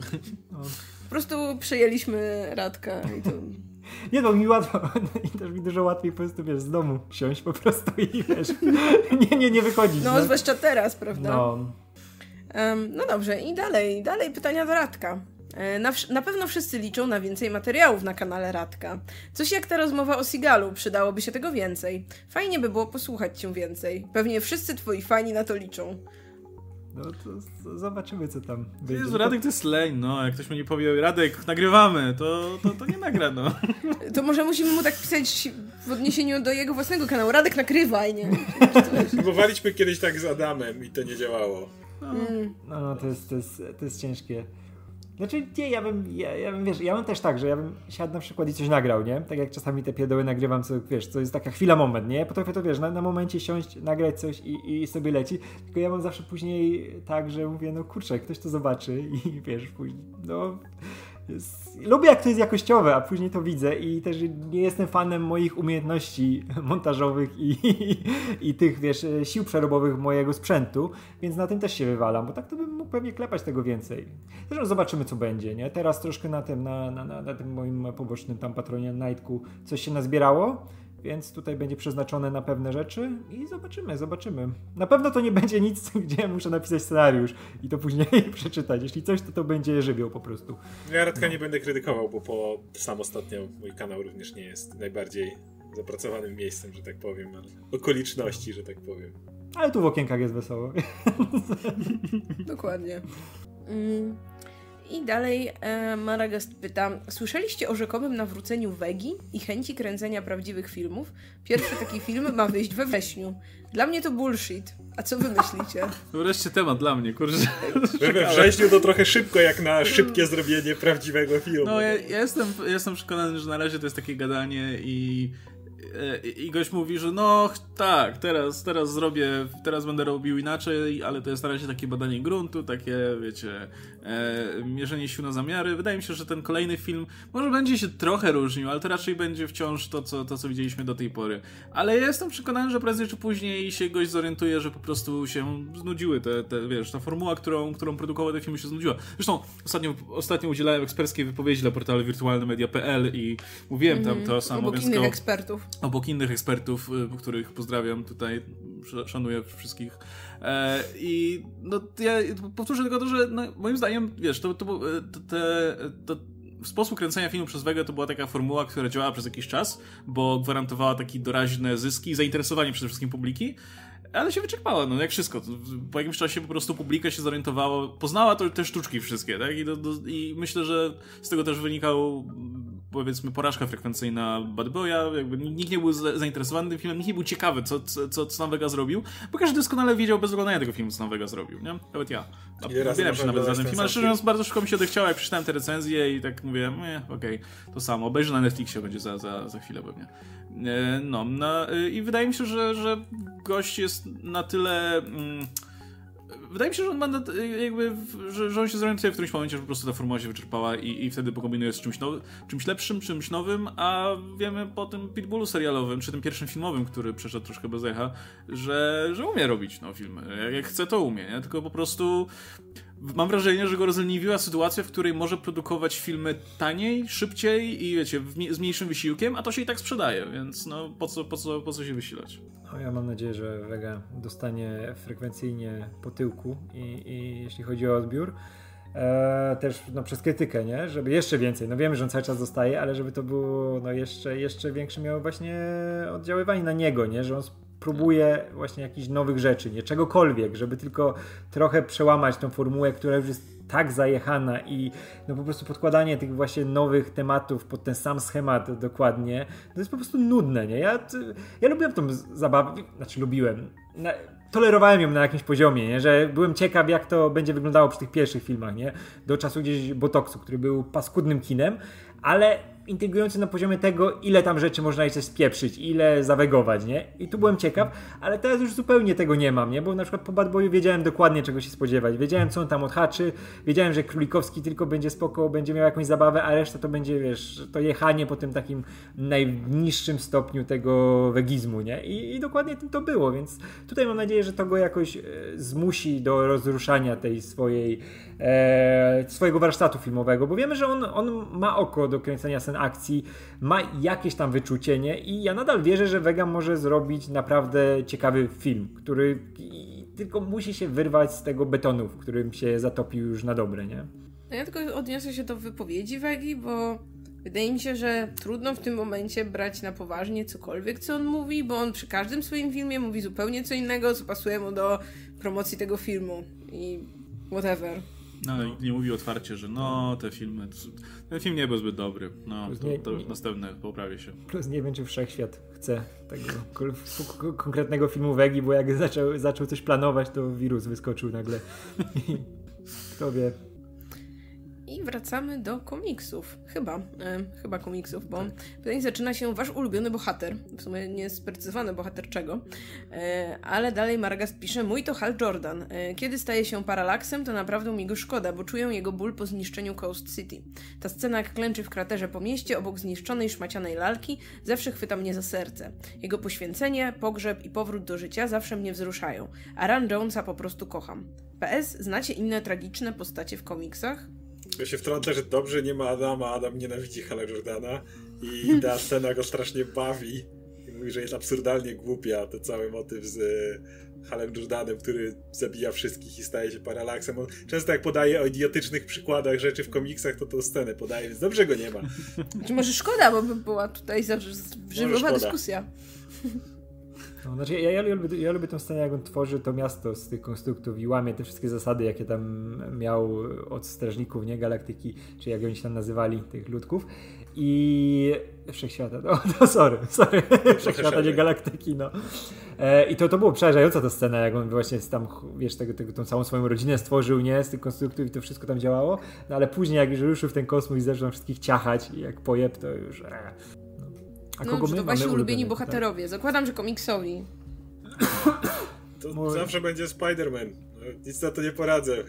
D: No.
A: Po prostu przejęliśmy Radka i to...
D: Nie no, mi łatwo, i też mi dużo łatwiej po prostu, wiesz, z domu siąść po prostu i wiesz, nie, nie, nie wychodzić.
A: No, zwłaszcza teraz, prawda?
D: No,
A: Em, no dobrze, i dalej, dalej pytania do Radka. E, Na, na pewno wszyscy liczą na więcej materiałów na kanale Radka. Coś jak ta rozmowa o Sigalu, przydałoby się tego więcej. Fajnie by było posłuchać cię więcej. Pewnie wszyscy twoi fani na to liczą.
D: No to, to zobaczymy, co tam będzie.
C: Jezu, Radek to jest leń, no. Jak ktoś mu nie powie, Radek, nagrywamy, to, to, to nie nagra, no.
A: To może musimy mu tak pisać w odniesieniu do jego własnego kanału. Radek nakrywaj, nie?
B: Próbowaliśmy kiedyś tak z Adamem i to nie działało.
A: Mm.
D: No, no to, jest, to, jest, to jest ciężkie. Znaczy, nie, ja bym, ja, ja bym, wiesz, ja bym też tak, że ja bym siadł na przykład i coś nagrał, nie? Tak jak czasami te pierdoły nagrywam, co, wiesz, to jest taka chwila, moment, nie? Potrafię to, wiesz, na, na momencie siąść, nagrać coś i, i sobie leci, tylko ja mam zawsze później tak, że mówię, no kurczę, ktoś to zobaczy i wiesz, później, no... Lubię jak to jest jakościowe, a później to widzę i też nie jestem fanem moich umiejętności montażowych i, i, i tych, wiesz, sił przerobowych mojego sprzętu, więc na tym też się wywalam, bo tak to bym mógł pewnie klepać tego więcej. Zresztą zobaczymy, co będzie, nie? Teraz troszkę na tym, na, na, na, na tym moim pobocznym tam patronie Nightku coś się nazbierało, więc tutaj będzie przeznaczone na pewne rzeczy i zobaczymy, zobaczymy. Na pewno to nie będzie nic, gdzie muszę napisać scenariusz i to później przeczytać. Jeśli coś, to to będzie żywioł po prostu.
B: Ja Radka nie będę krytykował, bo po sam ostatnio mój kanał również nie jest najbardziej zapracowanym miejscem, że tak powiem, ale okoliczności, że tak powiem.
D: Ale tu w okienkach jest wesoło.
A: Dokładnie. Mm. I dalej e, Maragast pyta, słyszeliście o rzekomym nawróceniu Wegi i chęci kręcenia prawdziwych filmów? Pierwszy taki film ma wyjść we wrześniu. Dla mnie to bullshit. A co wy myślicie?
C: To wreszcie temat dla mnie, kurczę.
B: We wrześniu to trochę szybko, jak na szybkie zrobienie prawdziwego filmu.
C: No, ja, ja jestem, ja jestem przekonany, że na razie to jest takie gadanie i, e, i gość mówi, że no tak, teraz, teraz zrobię, teraz będę robił inaczej, ale to jest na razie takie badanie gruntu, takie, wiecie, e, mierzenie sił na zamiary. Wydaje mi się, że ten kolejny film może będzie się trochę różnił, ale to raczej będzie wciąż to, co, to, co widzieliśmy do tej pory. Ale ja jestem przekonany, że prędzej czy później się gość zorientuje, że po prostu się znudziły te, te wiesz, ta formuła, którą, którą produkował ten film się znudziła. Zresztą ostatnio, ostatnio udzielałem eksperckiej wypowiedzi dla portalu wirtualnemedia.pl i mówiłem tam to samo,
A: Obok
C: więc
A: innych ekspertów.
C: Obok innych ekspertów, y, których pozdrawiam tutaj, sz- szanuję wszystkich. E, I no, ja powtórzę tylko to, że no, moim zdaniem, wiesz, to, to, e, te, to sposób kręcenia filmu przez Wegę to była taka formuła, która działała przez jakiś czas, bo gwarantowała takie doraźne zyski, zainteresowanie przede wszystkim publiki. Ale się wyczerpała, no jak wszystko. Po jakimś czasie po prostu publika się zorientowała, poznała to, te sztuczki wszystkie, tak? I, do, do, I myślę, że z tego też wynikał powiedzmy porażka frekwencyjna Bad Boya, jakby nikt nie był za- zainteresowany tym filmem, nikt nie był ciekawy, co, co, co Sam Vega zrobił, bo każdy doskonale wiedział bez oglądania tego filmu, co Sam Vega zrobił, nie? Nawet ja. Ubieram
B: można
C: się nawet za ten film, ale szczerze mówiąc bardzo szybko mi się odechciało, jak przeczytałem te recenzje i tak mówię, nie, okej, to samo, obejrzę na Netflixie, będzie za, za, za chwilę pewnie. E, No, no i wydaje mi się, że, że gość jest na tyle... Mm, Wydaje mi się, że on ma na, jakby, że, że on się zorientuje w którymś momencie, że po prostu ta formuła się wyczerpała i, i wtedy pokombinuje z czymś, now, czymś lepszym, czymś nowym, a wiemy po tym Pitbullu serialowym, czy tym pierwszym filmowym, który przeszedł troszkę bez echa, że, że umie robić no, filmy. Jak, jak chce, to umie, nie? Tylko po prostu mam wrażenie, że go rozleniwiła sytuacja, w której może produkować filmy taniej, szybciej i wiecie, z mniejszym wysiłkiem, a to się i tak sprzedaje, więc no po co, po co, po co się wysilać?
D: No, ja mam nadzieję, że Vega dostanie frekwencyjnie po tyłku i, i jeśli chodzi o odbiór. E, też no, przez krytykę, nie? Żeby jeszcze więcej. No wiemy, że on cały czas dostaje, ale żeby to było no, jeszcze, jeszcze większe miało właśnie oddziaływanie na niego, nie? Że on próbuje właśnie jakichś nowych rzeczy, nie? Czegokolwiek, żeby tylko trochę przełamać tą formułę, która już jest tak zajechana i no po prostu podkładanie tych właśnie nowych tematów pod ten sam schemat dokładnie, to jest po prostu nudne, nie? Ja, ja lubiłem tą zabawę, znaczy lubiłem, na, tolerowałem ją na jakimś poziomie, nie? Że byłem ciekaw jak to będzie wyglądało przy tych pierwszych filmach, nie? Do czasu gdzieś Botoksu, który był paskudnym kinem, ale intrygujący na poziomie tego, ile tam rzeczy można jeszcze spieprzyć, ile zawegować, nie? I tu byłem ciekaw, ale teraz już zupełnie tego nie mam, nie? Bo na przykład po Bad Boyu wiedziałem dokładnie czego się spodziewać. Wiedziałem co on tam odhaczy, wiedziałem, że Królikowski tylko będzie spoko, będzie miał jakąś zabawę, a reszta to będzie, wiesz, to jechanie po tym takim najniższym stopniu tego wegizmu, nie? I, i dokładnie tym to było, więc tutaj mam nadzieję, że to go jakoś e, zmusi do rozruszania tej swojej, e, swojego warsztatu filmowego, bo wiemy, że on, on ma oko do kręcenia scenariuszy, akcji, ma jakieś tam wyczucie, nie? I ja nadal wierzę, że Vega może zrobić naprawdę ciekawy film, który tylko musi się wyrwać z tego betonu, w którym się zatopił już na dobre, nie?
A: No ja tylko odniosę się do wypowiedzi Wegi, bo wydaje mi się, że trudno w tym momencie brać na poważnie cokolwiek, co on mówi, bo on przy każdym swoim filmie mówi zupełnie co innego, co pasuje mu do promocji tego filmu i whatever.
C: No, ale nie mówi otwarcie, że no, te filmy, ten film nie był zbyt dobry. No, to, to już następne, poprawię się.
D: Plus nie wiem, czy Wszechświat chce tego konkretnego filmu Wegi, bo jak zaczął, zaczął coś planować, to wirus wyskoczył nagle. Kto wie.
A: I wracamy do komiksów. Chyba, e, chyba komiksów, bo tutaj zaczyna się wasz ulubiony bohater. W sumie nie sprecyzowany bohater czego. E, ale dalej Margas pisze, mój to Hal Jordan. E, kiedy staje się paralaksem, to naprawdę mi go szkoda, bo czuję jego ból po zniszczeniu Coast City. Ta scena jak klęczy w kraterze po mieście, obok zniszczonej, szmacianej lalki, zawsze chwyta mnie za serce. Jego poświęcenie, pogrzeb i powrót do życia zawsze mnie wzruszają. A Run Jonesa po prostu kocham. PS, znacie inne tragiczne postacie w komiksach?
B: Ja się wtrącę, że dobrze nie ma Adama, Adam nienawidzi Hala Jordana i ta scena go strasznie bawi i mówi, że jest absurdalnie głupia, to cały motyw z e, Halem Jordanem, który zabija wszystkich i staje się paralaksem. On często jak podaje o idiotycznych przykładach rzeczy w komiksach, to tą scenę podaje, więc dobrze go nie ma.
A: Znaczy może szkoda, bo by była tutaj żywowa dyskusja.
D: No, znaczy ja, ja, lubię, ja lubię tę scenę, jak on tworzy to miasto z tych konstruktów i łamie te wszystkie zasady, jakie tam miał od strażników, nie, galaktyki, czy jak oni się tam nazywali, tych ludków. I wszechświata, no, no sorry, sorry, wszechświata, nie galaktyki, no. E, I to, to było przerażająca ta scena, jak on właśnie tam, wiesz, tego, tego, tą całą swoją rodzinę stworzył, nie, z tych konstruktów i to wszystko tam działało, no ale później jak już ruszył w ten kosmos i zaczął wszystkich ciachać i jak pojeb, to już... E,
A: a no, kogo my to wasi ulubieni bohaterowie. Tak? Zakładam, że komiksowi.
B: To Mój... zawsze będzie Spider-Man. No, nic na to nie poradzę.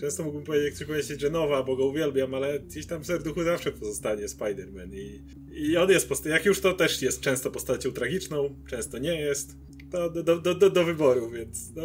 B: Często mógłbym powiedzieć, powiedzieć, że nowa, bo go uwielbiam, ale gdzieś tam w serduchu zawsze pozostanie Spider-Man. I, I on jest postacią, jak już to też jest często postacią tragiczną, często nie jest. To do, do, do, do wyboru, więc no,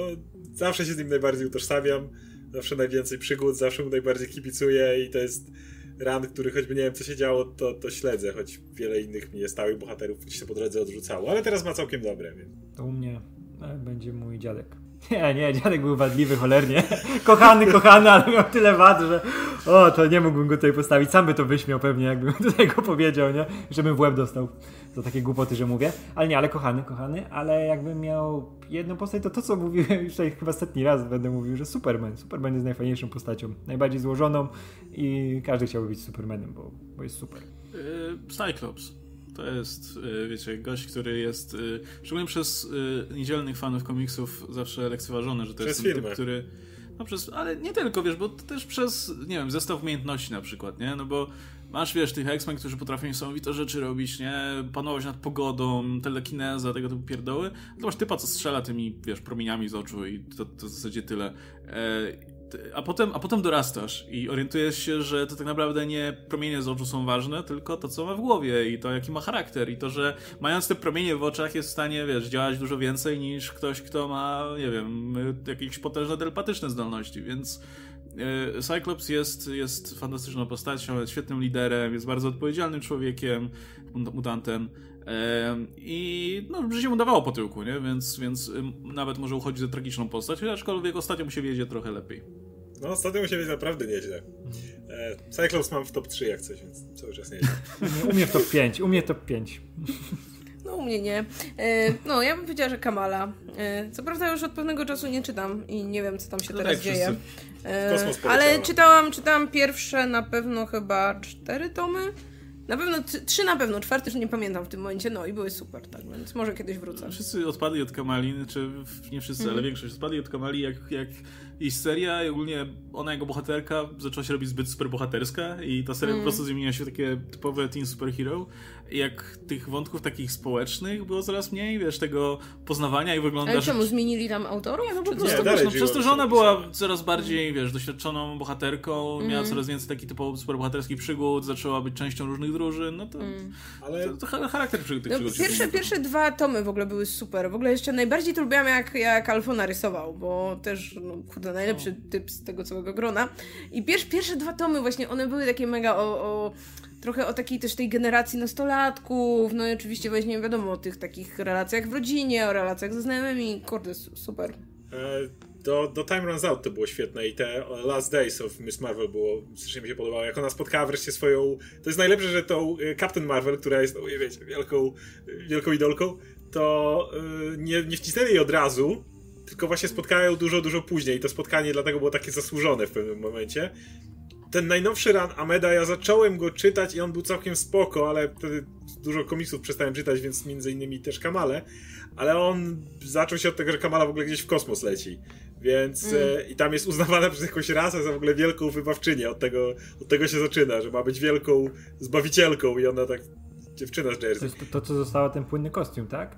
B: zawsze się z nim najbardziej utożsamiam. Zawsze najwięcej przygód, zawsze mu najbardziej kibicuję i to jest ran, który choćby nie wiem co się działo, to, to śledzę, choć wiele innych mnie stałych bohaterów się po drodze odrzucało, ale teraz ma całkiem dobre. Więc.
D: To u mnie e, będzie mój dziadek. Nie, nie, dziadek był wadliwy cholernie. Kochany, kochany, ale miał tyle wad, że o, to nie mógłbym go tutaj postawić. Sam by to wyśmiał pewnie, jakbym tutaj go powiedział, nie? Żebym w łeb dostał za takie głupoty, że mówię. Ale nie, ale kochany, kochany, ale jakbym miał jedną postać, to to, co mówiłem już tutaj chyba setni raz będę mówił, że Superman. Superman jest najfajniejszą postacią, najbardziej złożoną i każdy chciałby być Supermanem, bo, bo jest super.
C: Yy, Cyclops. To jest, y, wiecie, gość, który jest, y, szczególnie przez y, niedzielnych fanów komiksów, zawsze lekceważony, że to
B: przez
C: jest ten typ, który... No przez, ale nie tylko, wiesz, bo też przez, nie wiem, zestaw umiejętności na przykład, nie? No bo masz, wiesz, tych X-Men, którzy potrafią niesamowite rzeczy robić, nie? Panować nad pogodą, telekineza, tego typu pierdoły. To masz typa, co strzela tymi, wiesz, promieniami z oczu i to, to w zasadzie tyle. E, a potem, a potem dorastasz i orientujesz się, że to tak naprawdę nie promienie z oczu są ważne, tylko to, co ma w głowie i to, jaki ma charakter i to, że mając te promienie w oczach jest w stanie, wiesz, działać dużo więcej niż ktoś, kto ma, nie wiem, jakieś potężne telepatyczne zdolności, więc e, Cyclops jest, jest fantastyczną postacią, jest świetnym liderem, jest bardzo odpowiedzialnym człowiekiem, mutantem. I no, życie mu dawało po tyłku, nie? Więc, więc nawet może uchodzić za tragiczną postać, aczkolwiek ostatnio mu się wiedzie trochę lepiej.
B: No, ostatnio mu się wiedzie naprawdę nieźle. E, Cyclops mam w top 3 jak coś, więc cały czas nieźle.
D: u mnie w top 5, u mnie top 5.
A: No u mnie nie. E, no, ja bym powiedziała, że Kamala. E, co prawda już od pewnego czasu nie czytam i nie wiem, co tam się no teraz tak, dzieje. E, ale czytałam, czytałam pierwsze na pewno chyba cztery tomy. Na pewno, trzy na pewno, czwarty już nie pamiętam w tym momencie, no i były super, tak, więc może kiedyś wrócę.
C: Wszyscy odpadli od Kamali, czy nie wszyscy, mm. ale większość odpadli od Kamali, jak, jak i seria, i ogólnie ona jako bohaterka zaczęła się robić zbyt super bohaterska i ta seria mm. po prostu zmieniła się w takie typowe teen superhero jak tych wątków takich społecznych było coraz mniej, wiesz, tego poznawania i wygląda...
A: Ale czemu, zmienili tam autorów?
C: Nie, no po prostu, nie, wiesz, no, przez to, że ona była coraz bardziej, wiesz, doświadczoną bohaterką, mm. miała coraz więcej takich typowo superbohaterskich przygód, zaczęła być częścią różnych drużyn, no to, mm. Ale... to, to charakter przygód tych no, przygód.
A: Pierwsze, pierwsze dwa tomy w ogóle były super, w ogóle jeszcze najbardziej to lubiłam jak, jak Alfo narysował, bo też, no najlepszy typ z tego całego grona. I pierwsze, pierwsze dwa tomy właśnie, one były takie mega o, o trochę o takiej też tej generacji nastolatków, no i oczywiście weźmie wiadomo o tych takich relacjach w rodzinie, o relacjach ze znajomymi, kurde, su- super.
B: E, do, do Time Runs Out to było świetne i te Last Days of Miss Marvel było, strasznie mi się podobało, jak ona spotkała wreszcie swoją, to jest najlepsze, że tą e, Captain Marvel, która jest, no wiecie, wielką, wielką idolką, to e, nie, nie wcisnęli jej od razu, tylko właśnie spotkała ją dużo, dużo później i to spotkanie dlatego było takie zasłużone w pewnym momencie. Ten najnowszy run Ameda, ja zacząłem go czytać i on był całkiem spoko, ale wtedy dużo komiksów przestałem czytać, więc między innymi też Kamale, ale on zaczął się od tego, że Kamala w ogóle gdzieś w kosmos leci. Więc e, i tam jest uznawana przez jakąś rasę za w ogóle wielką wybawczynię. Od tego, od tego się zaczyna, że ma być wielką zbawicielką i ona tak dziewczyna z
D: To
B: Jersey.
D: jest to, to, co zostało ten płynny kostium, tak?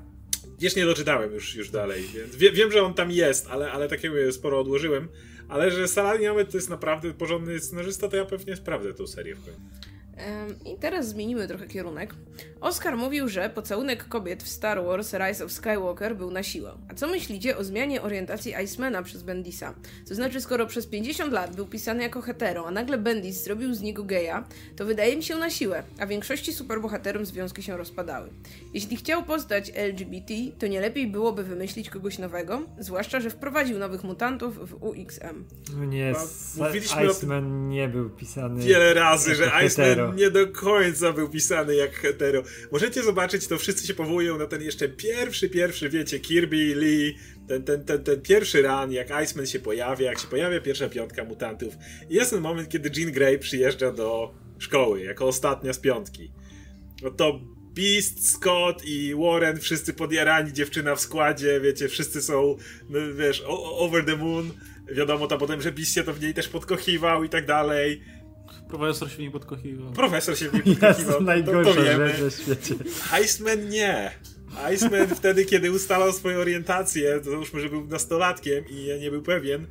B: Wiesz, nie doczytałem już, już dalej, więc wie, wiem, że on tam jest, ale, ale takiego sporo odłożyłem. Ale że Salani Ahmed to jest naprawdę porządny scenarzysta, to ja pewnie sprawdzę tą serię w końcu.
A: I teraz zmienimy trochę kierunek. Oscar mówił, że pocałunek kobiet w Star Wars Rise of Skywalker był na siłę. A co myślicie o zmianie orientacji Icemana przez Bendisa? To znaczy, skoro przez 50 lat był pisany jako hetero, a nagle Bendis zrobił z niego geja, to wydaje mi się na siłę, a większości superbohaterom związki się rozpadały. Jeśli chciał postać LGBT, to nie lepiej byłoby wymyślić kogoś nowego, zwłaszcza, że wprowadził nowych mutantów w UXM.
D: No nie,
B: No,
D: Iceman nie był pisany
B: Wiele razy, że
D: hetero.
B: Nie do końca był pisany jak hetero. Możecie zobaczyć, to wszyscy się powołują na ten jeszcze pierwszy, pierwszy, wiecie, Kirby, Lee, ten, ten, ten, ten pierwszy run, jak Iceman się pojawia, jak się pojawia pierwsza piątka mutantów. I jest ten moment, kiedy Jean Grey przyjeżdża do szkoły, jako ostatnia z piątki. No to Beast, Scott i Warren, wszyscy podjarani, dziewczyna w składzie, wiecie, wszyscy są, no, wiesz, over the moon. Wiadomo tam potem, że Beast się to w niej też podkochiwał i tak dalej.
C: Profesor się nie podkochiwał.
B: Profesor się w niej
D: Jest
B: podkochiwał,
D: to
B: to,
D: najgorsza
B: to wiemy.
D: rzecz na świecie.
B: Iceman nie. Iceman wtedy, kiedy ustalał swoją orientację, to załóżmy, że był nastolatkiem i ja nie był pewien,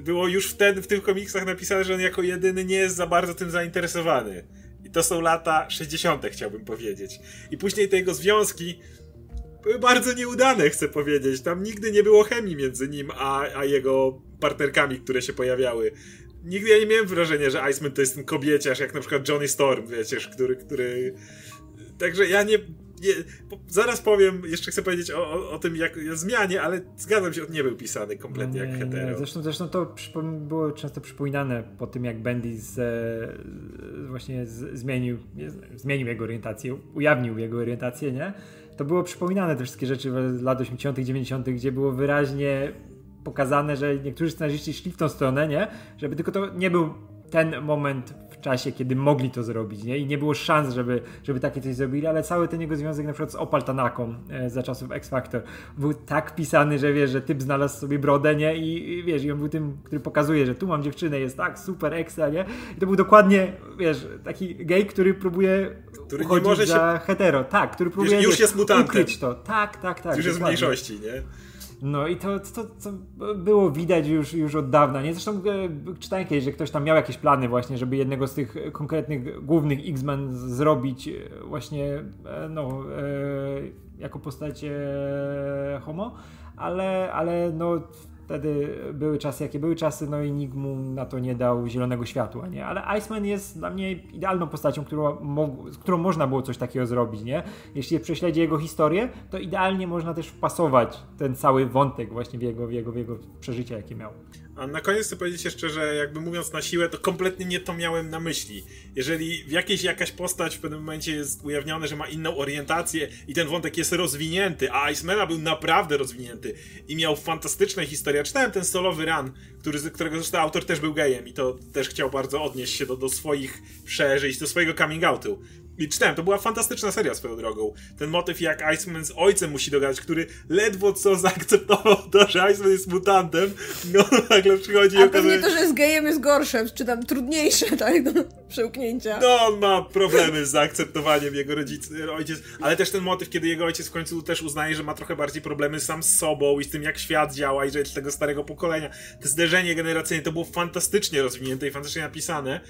B: było już wtedy w tych komiksach napisane, że on jako jedyny nie jest za bardzo tym zainteresowany. I to są lata 60., chciałbym powiedzieć. I później te jego związki były bardzo nieudane, chcę powiedzieć. Tam nigdy nie było chemii między nim a, a jego partnerkami, które się pojawiały. Nigdy ja nie miałem wrażenia, że Iceman to jest ten kobieciarz, jak na przykład Johnny Storm, wiecie, który, który... Także ja nie, nie... Zaraz powiem, jeszcze chcę powiedzieć o, o, o tym jak o zmianie, ale zgadzam się, on nie był pisany kompletnie
D: Nie,
B: jak
D: nie,
B: hetero.
D: Zresztą, zresztą to było często przypominane po tym, jak Bendis e, właśnie z, zmienił, nie, z- zmienił jego orientację, ujawnił jego orientację, nie? To było przypominane te wszystkie rzeczy z lat 80., 90., gdzie było wyraźnie pokazane, że niektórzy scenarzyści szli w tą stronę, nie? Żeby tylko to nie był ten moment w czasie, kiedy mogli to zrobić, nie? I nie było szans, żeby, żeby takie coś zrobili, ale cały ten jego związek na przykład z Opal Tanaką e, za czasów X Factor był tak pisany, że wiesz, że typ znalazł sobie brodę, nie? I, I wiesz, i on był tym, który pokazuje, że tu mam dziewczynę, jest tak, super, ekstra, nie? I to był dokładnie, wiesz, taki gej, który próbuje
B: Który nie
D: uchodzić
B: może się-
D: za hetero, tak, który próbuje
B: już
D: wiesz,
B: jest mutantem.
D: ukryć to, tak, tak, tak.
B: Już jest w mniejszości, nie?
D: No i to, to, to było widać już, już od dawna. Nie? Zresztą e, czytałem kiedyś, że ktoś tam miał jakieś plany właśnie, żeby jednego z tych konkretnych głównych X-Men zrobić e, właśnie e, no, jako postać homo, ale, ale no wtedy były czasy, jakie były czasy, no i nikt mu na to nie dał zielonego światła, nie? Ale Iceman jest dla mnie idealną postacią, którą, z którą można było coś takiego zrobić, nie? Jeśli prześledzi jego historię, to idealnie można też wpasować ten cały wątek właśnie w jego, w jego, w jego przeżycia, jakie miał.
B: A na koniec chcę powiedzieć jeszcze, że jakby mówiąc na siłę, to kompletnie nie to miałem na myśli. Jeżeli w jakiejś jakaś postać w pewnym momencie jest ujawnione, że ma inną orientację i ten wątek jest rozwinięty, a Icemana był naprawdę rozwinięty i miał fantastyczne historie. Czytałem ten solowy run, który, którego zresztą autor też był gejem i to też chciał bardzo odnieść się do, do swoich przeżyć, do swojego coming outu. I czytałem, to była fantastyczna seria swoją drogą. Ten motyw, jak Iceman z ojcem musi dogadać, który ledwo co zaakceptował to, że Iceman jest mutantem, no nagle przychodzi i
A: A
B: okazuje
A: pewnie to, że z gejem jest gorsze, czy tam trudniejsze, tak, do przełknięcia.
B: No, on ma problemy z zaakceptowaniem jego rodzic, ojciec, ale też ten motyw, kiedy jego ojciec w końcu też uznaje, że ma trochę bardziej problemy sam z sobą i z tym, jak świat działa i że jest tego starego pokolenia. To zderzenie generacyjne to było fantastycznie rozwinięte i fantastycznie napisane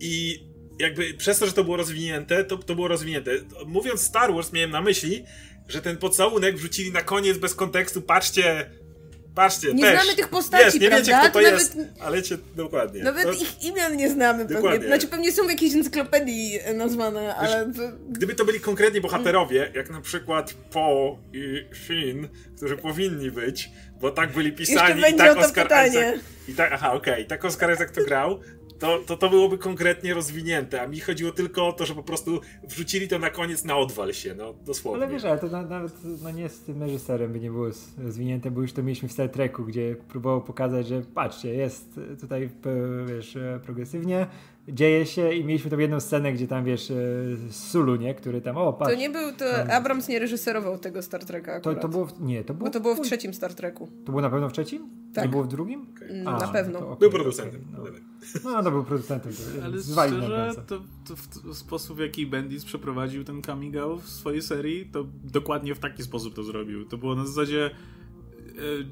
B: i jakby przez to, że to było rozwinięte, to, to było rozwinięte. Mówiąc Star Wars, miałem na myśli, że ten pocałunek wrzucili na koniec bez kontekstu, patrzcie, Patrzcie,
A: Nie
B: też.
A: znamy tych postaci,
B: Jest, nie wiecie
A: prawda?
B: kto to
A: To
B: jest,
A: nawet-
B: ale cię dokładnie.
A: Nawet
B: To-
A: ich imion nie znamy pewnie.
B: Dokładnie.
A: Znaczy pewnie są w jakiejś encyklopedii e, nazwane, ale...
B: Gdyby to byli konkretni bohaterowie, jak na przykład Poe i Finn, którzy powinni być, bo tak byli pisani i tak Oscar
A: pytanie.
B: Isaac, i tak, aha, okej, i tak Oscar Isaac to grał, to, to to byłoby konkretnie rozwinięte, a mi chodziło tylko o to, że po prostu wrzucili to na koniec na odwal się, no dosłownie.
D: Ale wiesz, ale to na, nawet no nie z tym reżyserem by nie było zwinięte, bo już to mieliśmy w Star Treku, gdzie próbował pokazać, że patrzcie, jest tutaj e, wiesz, e, progresywnie, dzieje się i mieliśmy tą jedną scenę, gdzie tam wiesz, e, Sulu, nie, który tam, o patrz.
A: To nie był, to Abrams nie reżyserował tego Star Treka
D: to,
A: akurat.
D: to było, w, nie, to było,
A: Bo to było w trzecim Star Treku.
D: to było na pewno w trzecim?
A: Tak.
D: Nie było w drugim?
A: Mm,
D: A,
A: na pewno.
D: to okej,
B: Był producentem.
D: no.
B: Dawaj.
D: No, no był producentem. to
C: Ale szczerze, to, to w, sposób, w jaki Bendis przeprowadził ten coming out w swojej serii, to dokładnie w taki sposób to zrobił. To było na zasadzie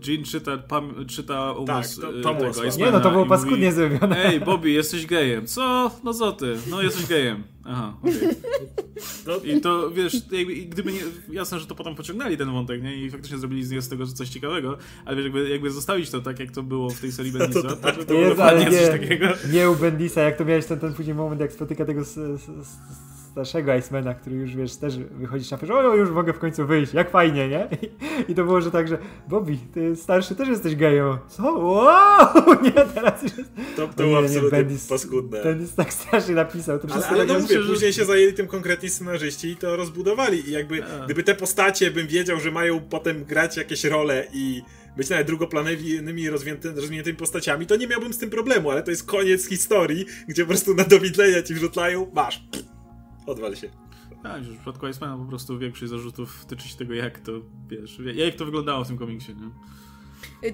C: Jean czyta, pam, czyta umysł
B: to-
C: e,
B: to było
C: tego
D: Nie, no to było paskudnie
C: mówi,
D: zrobione.
C: Ej, Bobby, jesteś gejem. Co? No co ty? No jesteś gejem. Aha, okej.
B: No,
C: I to, wiesz, jakby, gdyby nie, jasne, że to potem pociągnęli ten wątek, nie? I faktycznie zrobili z z tego coś ciekawego, ale wiesz, jakby, jakby zostawić to tak, jak to było w tej serii Bendisa, to, to, to było
D: Jezu,
C: dokładnie
D: ale
C: coś
D: nie,
C: takiego.
D: nie u Bendisa, jak to miałeś ten, ten później moment, jak spotyka tego s, s, s, starszego Icemana, który już, wiesz, też wychodzi szafy, że o, już mogę w końcu wyjść, jak fajnie, nie? I, i to było, że tak, że Bobby, ty starszy też jesteś gejem. Co? Wow! Nie, teraz już jest...
B: to, było
D: nie, nie,
B: absolutnie
D: Bendis-
B: paskudne.
D: Bendis tak strasznie napisał. To
B: Ale, ale no
D: takie-
B: mówię,
C: że-
B: później się zajęli tym konkretni scenarzyści i to rozbudowali. I jakby,
C: A.
B: gdyby te postacie bym wiedział, że mają potem grać jakieś role i być nawet drugoplanowymi rozwinięty, rozwiniętymi postaciami, to nie miałbym z tym problemu, ale to jest koniec historii, gdzie po prostu na dowidlenia ci wrzucają, masz, pff, odwal się.
C: Tak, już w przypadku Icemana po prostu większość zarzutów tyczy się tego, jak to, wiesz, jak to wyglądało w tym komiksie, nie?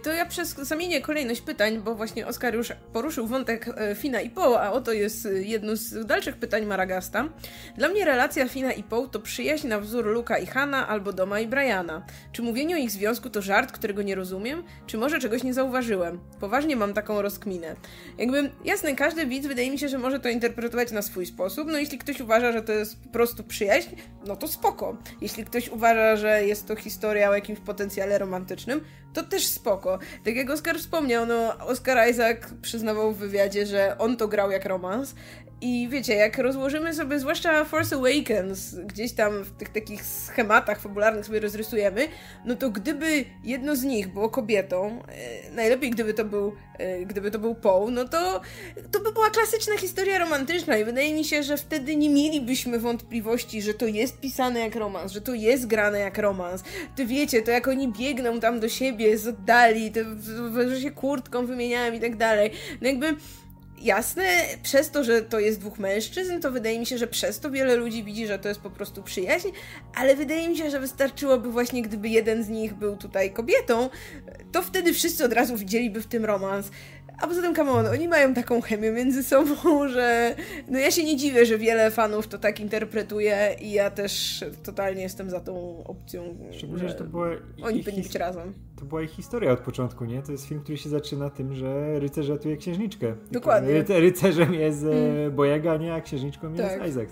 A: To ja przez zamienię kolejność pytań, bo właśnie Oskar już poruszył wątek e, Fina i Poe, a oto jest e, jedno z dalszych pytań Maragasta. Dla mnie relacja Fina i Poe to przyjaźń na wzór Luka i Hanna albo Doma i Briana. Czy mówienie o ich związku to żart, którego nie rozumiem? Czy może czegoś nie zauważyłem? Poważnie mam taką rozkminę. Jakby, jasne, każdy widz wydaje mi się, że może to interpretować na swój sposób, no jeśli ktoś uważa, że to jest po prostu przyjaźń, no to spoko. Jeśli ktoś uważa, że jest to historia o jakimś potencjale romantycznym, to też spoko. Tak jak Oscar wspomniał, no Oscar Isaac przyznawał w wywiadzie, że on to grał jak romans. I wiecie, jak rozłożymy sobie, zwłaszcza Force Awakens, gdzieś tam w tych takich schematach fabularnych sobie rozrysujemy, no to gdyby jedno z nich było kobietą, e, najlepiej gdyby to był, e, gdyby to był Poe, no to to by była klasyczna historia romantyczna i wydaje mi się, że wtedy nie mielibyśmy wątpliwości, że to jest pisane jak romans, że to jest grane jak romans. To wiecie, to jak oni biegną tam do siebie z oddali, to w- w- że się kurtką wymieniają i tak dalej. No jakby jasne, przez to, że to jest dwóch mężczyzn, to wydaje mi się, że przez to wiele ludzi widzi, że to jest po prostu przyjaźń, ale wydaje mi się, że wystarczyłoby właśnie, gdyby jeden z nich był tutaj kobietą, to wtedy wszyscy od razu widzieliby w tym romans. A poza tym, come on, oni mają taką chemię między sobą, że no ja się nie dziwię, że wiele fanów to tak interpretuje i ja też totalnie jestem za tą opcją,
D: Szczególnie, że to była
A: oni
D: ich,
A: powinni być razem.
D: to była ich historia od początku, nie? To jest film, który się zaczyna tym, że rycerz ratuje księżniczkę.
A: Dokładnie.
D: Ryce, rycerzem jest e,
A: Mm.
D: Boyega, nie? A księżniczką
A: Tak.
D: jest Isaac.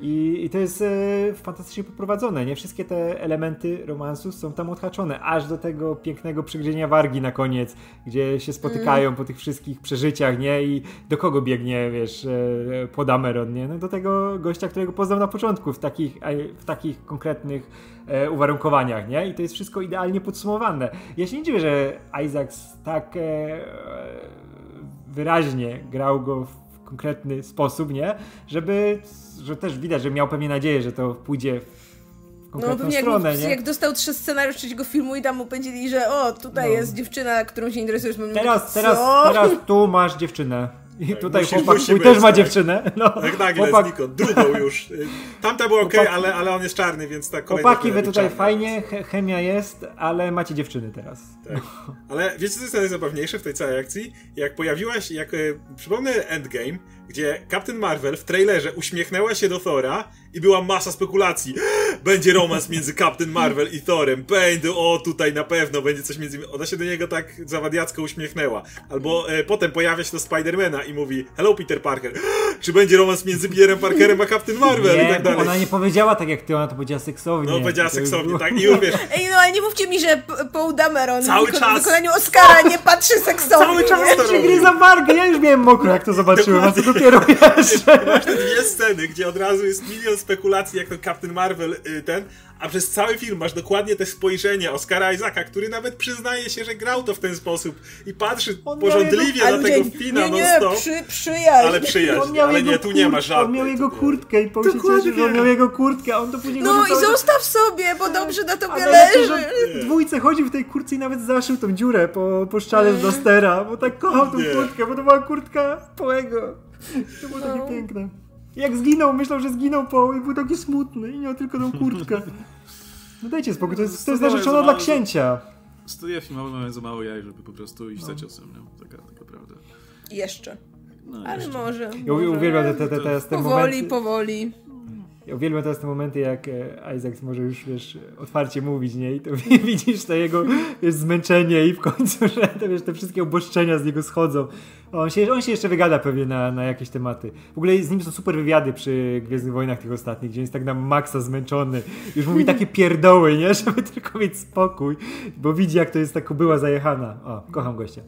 D: I, I to jest e, fantastycznie poprowadzone, nie? Wszystkie te elementy romansu są tam odhaczone, aż do tego pięknego przygryzienia wargi na koniec, gdzie się spotykają
A: Mm.
D: po tych wszystkich przeżyciach, nie? I do kogo biegnie, wiesz, e, Podameron, nie? No do tego gościa, którego poznał na początku w takich, e, w takich konkretnych e, uwarunkowaniach, nie? I to jest wszystko idealnie podsumowane. Ja się nie dziwię, że Isaacs tak e, wyraźnie grał go w konkretny sposób, nie? Żeby, że też widać, że miał pewnie nadzieję, że to pójdzie w
A: No
D: konkretną
A: pewnie jak,
D: stronę,
A: mu-
D: nie?
A: jak dostał trzy scenariusz trzeciego filmu i tam mu powiedzieli, że o, tutaj
D: No.
A: jest dziewczyna, którą się interesujesz. Mówię,
D: Teraz,
A: co?
D: teraz, teraz tu masz dziewczynę. I
B: Tak,
D: tutaj
B: musi-
D: chłopak
B: musi
D: też ma
B: tak.
D: dziewczynę. No,
B: Tak nagle
D: chłopak,
B: znikąd, drugą już. Tamta była ok,
D: Chłopaki-
B: ale, ale on jest czarny, więc ta kolejna
D: chłopaki, wy tutaj
B: czarna.
D: fajnie, che- chemia jest, ale macie dziewczyny teraz.
B: Tak. Ale wiecie, co jest najzabawniejsze w tej całej akcji? Jak pojawiłaś, jak e, przypomnę Endgame, gdzie Captain Marvel w trailerze uśmiechnęła się do Thora i była masa spekulacji. Będzie romans między Captain Marvel i Thorem. Będzie, o tutaj na pewno będzie coś między. Ona się do niego tak zawadiacko uśmiechnęła. Albo e, potem pojawia się do Spidermana i mówi Hello Peter Parker. czy będzie romans między Peterem Parkerem a Captain Marvel i
D: Nie,
B: tak dalej.
D: ona nie powiedziała tak jak ty, ona to powiedziała seksownie.
B: No powiedziała
D: To
B: seksownie, tak? I już wiesz,
A: Ej, no ale nie mówcie mi, że Paul Dameron
B: Cały
A: w wyko-
B: czas.
A: w wykonaniu Oscara nie patrzy seksownie.
B: Cały czas to
D: Się
B: robi.
D: gryza wargę, ja już miałem mokro jak to zobaczyłem, a co dopiero jeszcze.
B: Masz te dwie sceny, gdzie od razu jest milion spekulacji, jak ten Captain Marvel y, ten, a przez cały film masz dokładnie te spojrzenie Oscara Isaaca, który nawet przyznaje się, że grał to w ten sposób i patrzy
D: On
B: porządliwie
A: A
B: na
A: ludzie,
B: tego Fina
A: nie,
B: non
A: nie,
B: stop,
A: przy, przyjaźń.
B: ale przyjaźń, ale
D: jego
B: nie, tu nie ma żadnej.
D: On miał jego
B: nie.
D: kurtkę i cieszy, że on miał jego kurtkę, a on to później
A: No i zostaw sobie, bo dobrze na tobie
D: że
A: leży.
D: w dwójce chodził w tej kurtce i nawet zaszył tą dziurę po, po szczale z Dostera, bo tak kochał tą
B: Nie.
D: kurtkę, bo to była kurtka Poego. To było takie
A: No.
D: piękne. Jak zginął, myślał, że zginął Paul i był taki smutny i miał tylko tą kurtkę. No dajcie spokój, to jest, to jest narzeczona dla księcia.
C: Studia filmowe mają za mało jaj, żeby po prostu iść za ciosem, nie? Taka, taka prawda.
A: Jeszcze.
C: No,
A: Ale
C: jeszcze.
A: może.
D: Ja
A: może.
D: uwielbiam te, te, te, te, te
A: Powoli,
D: momenty.
A: powoli.
D: Ja uwielbiam teraz te momenty, jak e, Isaac może już, wiesz, otwarcie mówić, nie? I to widzisz to jego, wiesz, zmęczenie i w końcu, że te, wiesz, te wszystkie oboszczenia z niego schodzą. On się, on się jeszcze wygada pewnie na, na jakieś tematy. W ogóle z nim są super wywiady przy Gwiezdnych Wojnach tych ostatnich, gdzie jest tak na maksa zmęczony. Już mówi takie pierdoły, nie? Żeby tylko mieć spokój, bo widzi, jak to jest ta była zajechana. O, kocham gościa.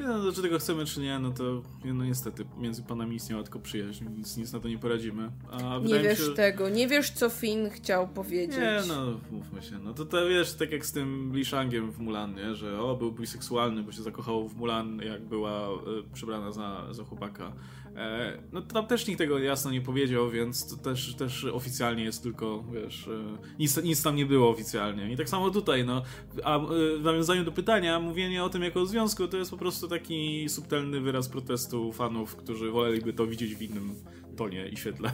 C: Nie, no, czy tego chcemy, czy nie, no to no niestety między panami istniała tylko przyjaźń, nic, nic na to nie poradzimy. A
A: Nie wiesz
C: się,
A: tego, nie wiesz co Finn chciał powiedzieć.
C: Nie, no, mówmy się. No to, to wiesz, tak jak z tym Li Shangiem w Mulan, nie? Że o, był biseksualny, bo się zakochał w Mulan, jak była e, przebrana za, za chłopaka. E, no tam też nikt tego jasno nie powiedział, więc to też, też oficjalnie jest tylko, wiesz, e, nic, nic tam nie było oficjalnie. I tak samo tutaj, no. A e, w nawiązaniu do pytania, mówienie o tym jako o związku, to jest po prostu taki subtelny wyraz protestu fanów, którzy woleliby to widzieć w innym tonie i świetle.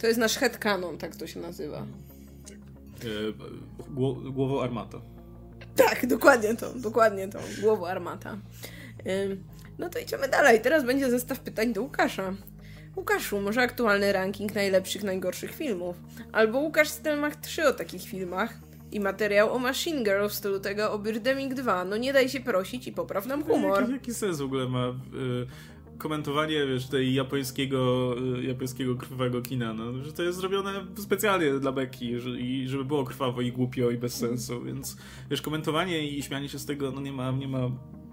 A: To jest nasz headcanon, tak to się nazywa.
C: Gło, głowo armata.
A: Tak, dokładnie to, dokładnie to. Głowa armata. No to idziemy dalej. Teraz będzie zestaw pytań do Łukasza. Łukaszu, może aktualny ranking najlepszych, najgorszych filmów? Albo Łukasz Stelmach 3 o takich filmach i materiał o Machine Girl w stylu tego o Birdemic 2. No nie daj się prosić i popraw nam humor.
C: Jaki, jaki sens w ogóle ma y, komentowanie, wiesz, tej japońskiego, y, japońskiego krwawego kina, no, że to jest zrobione specjalnie dla beki że, i żeby było krwawo i głupio i bez sensu, więc wiesz, komentowanie i śmianie się z tego, no nie ma, nie ma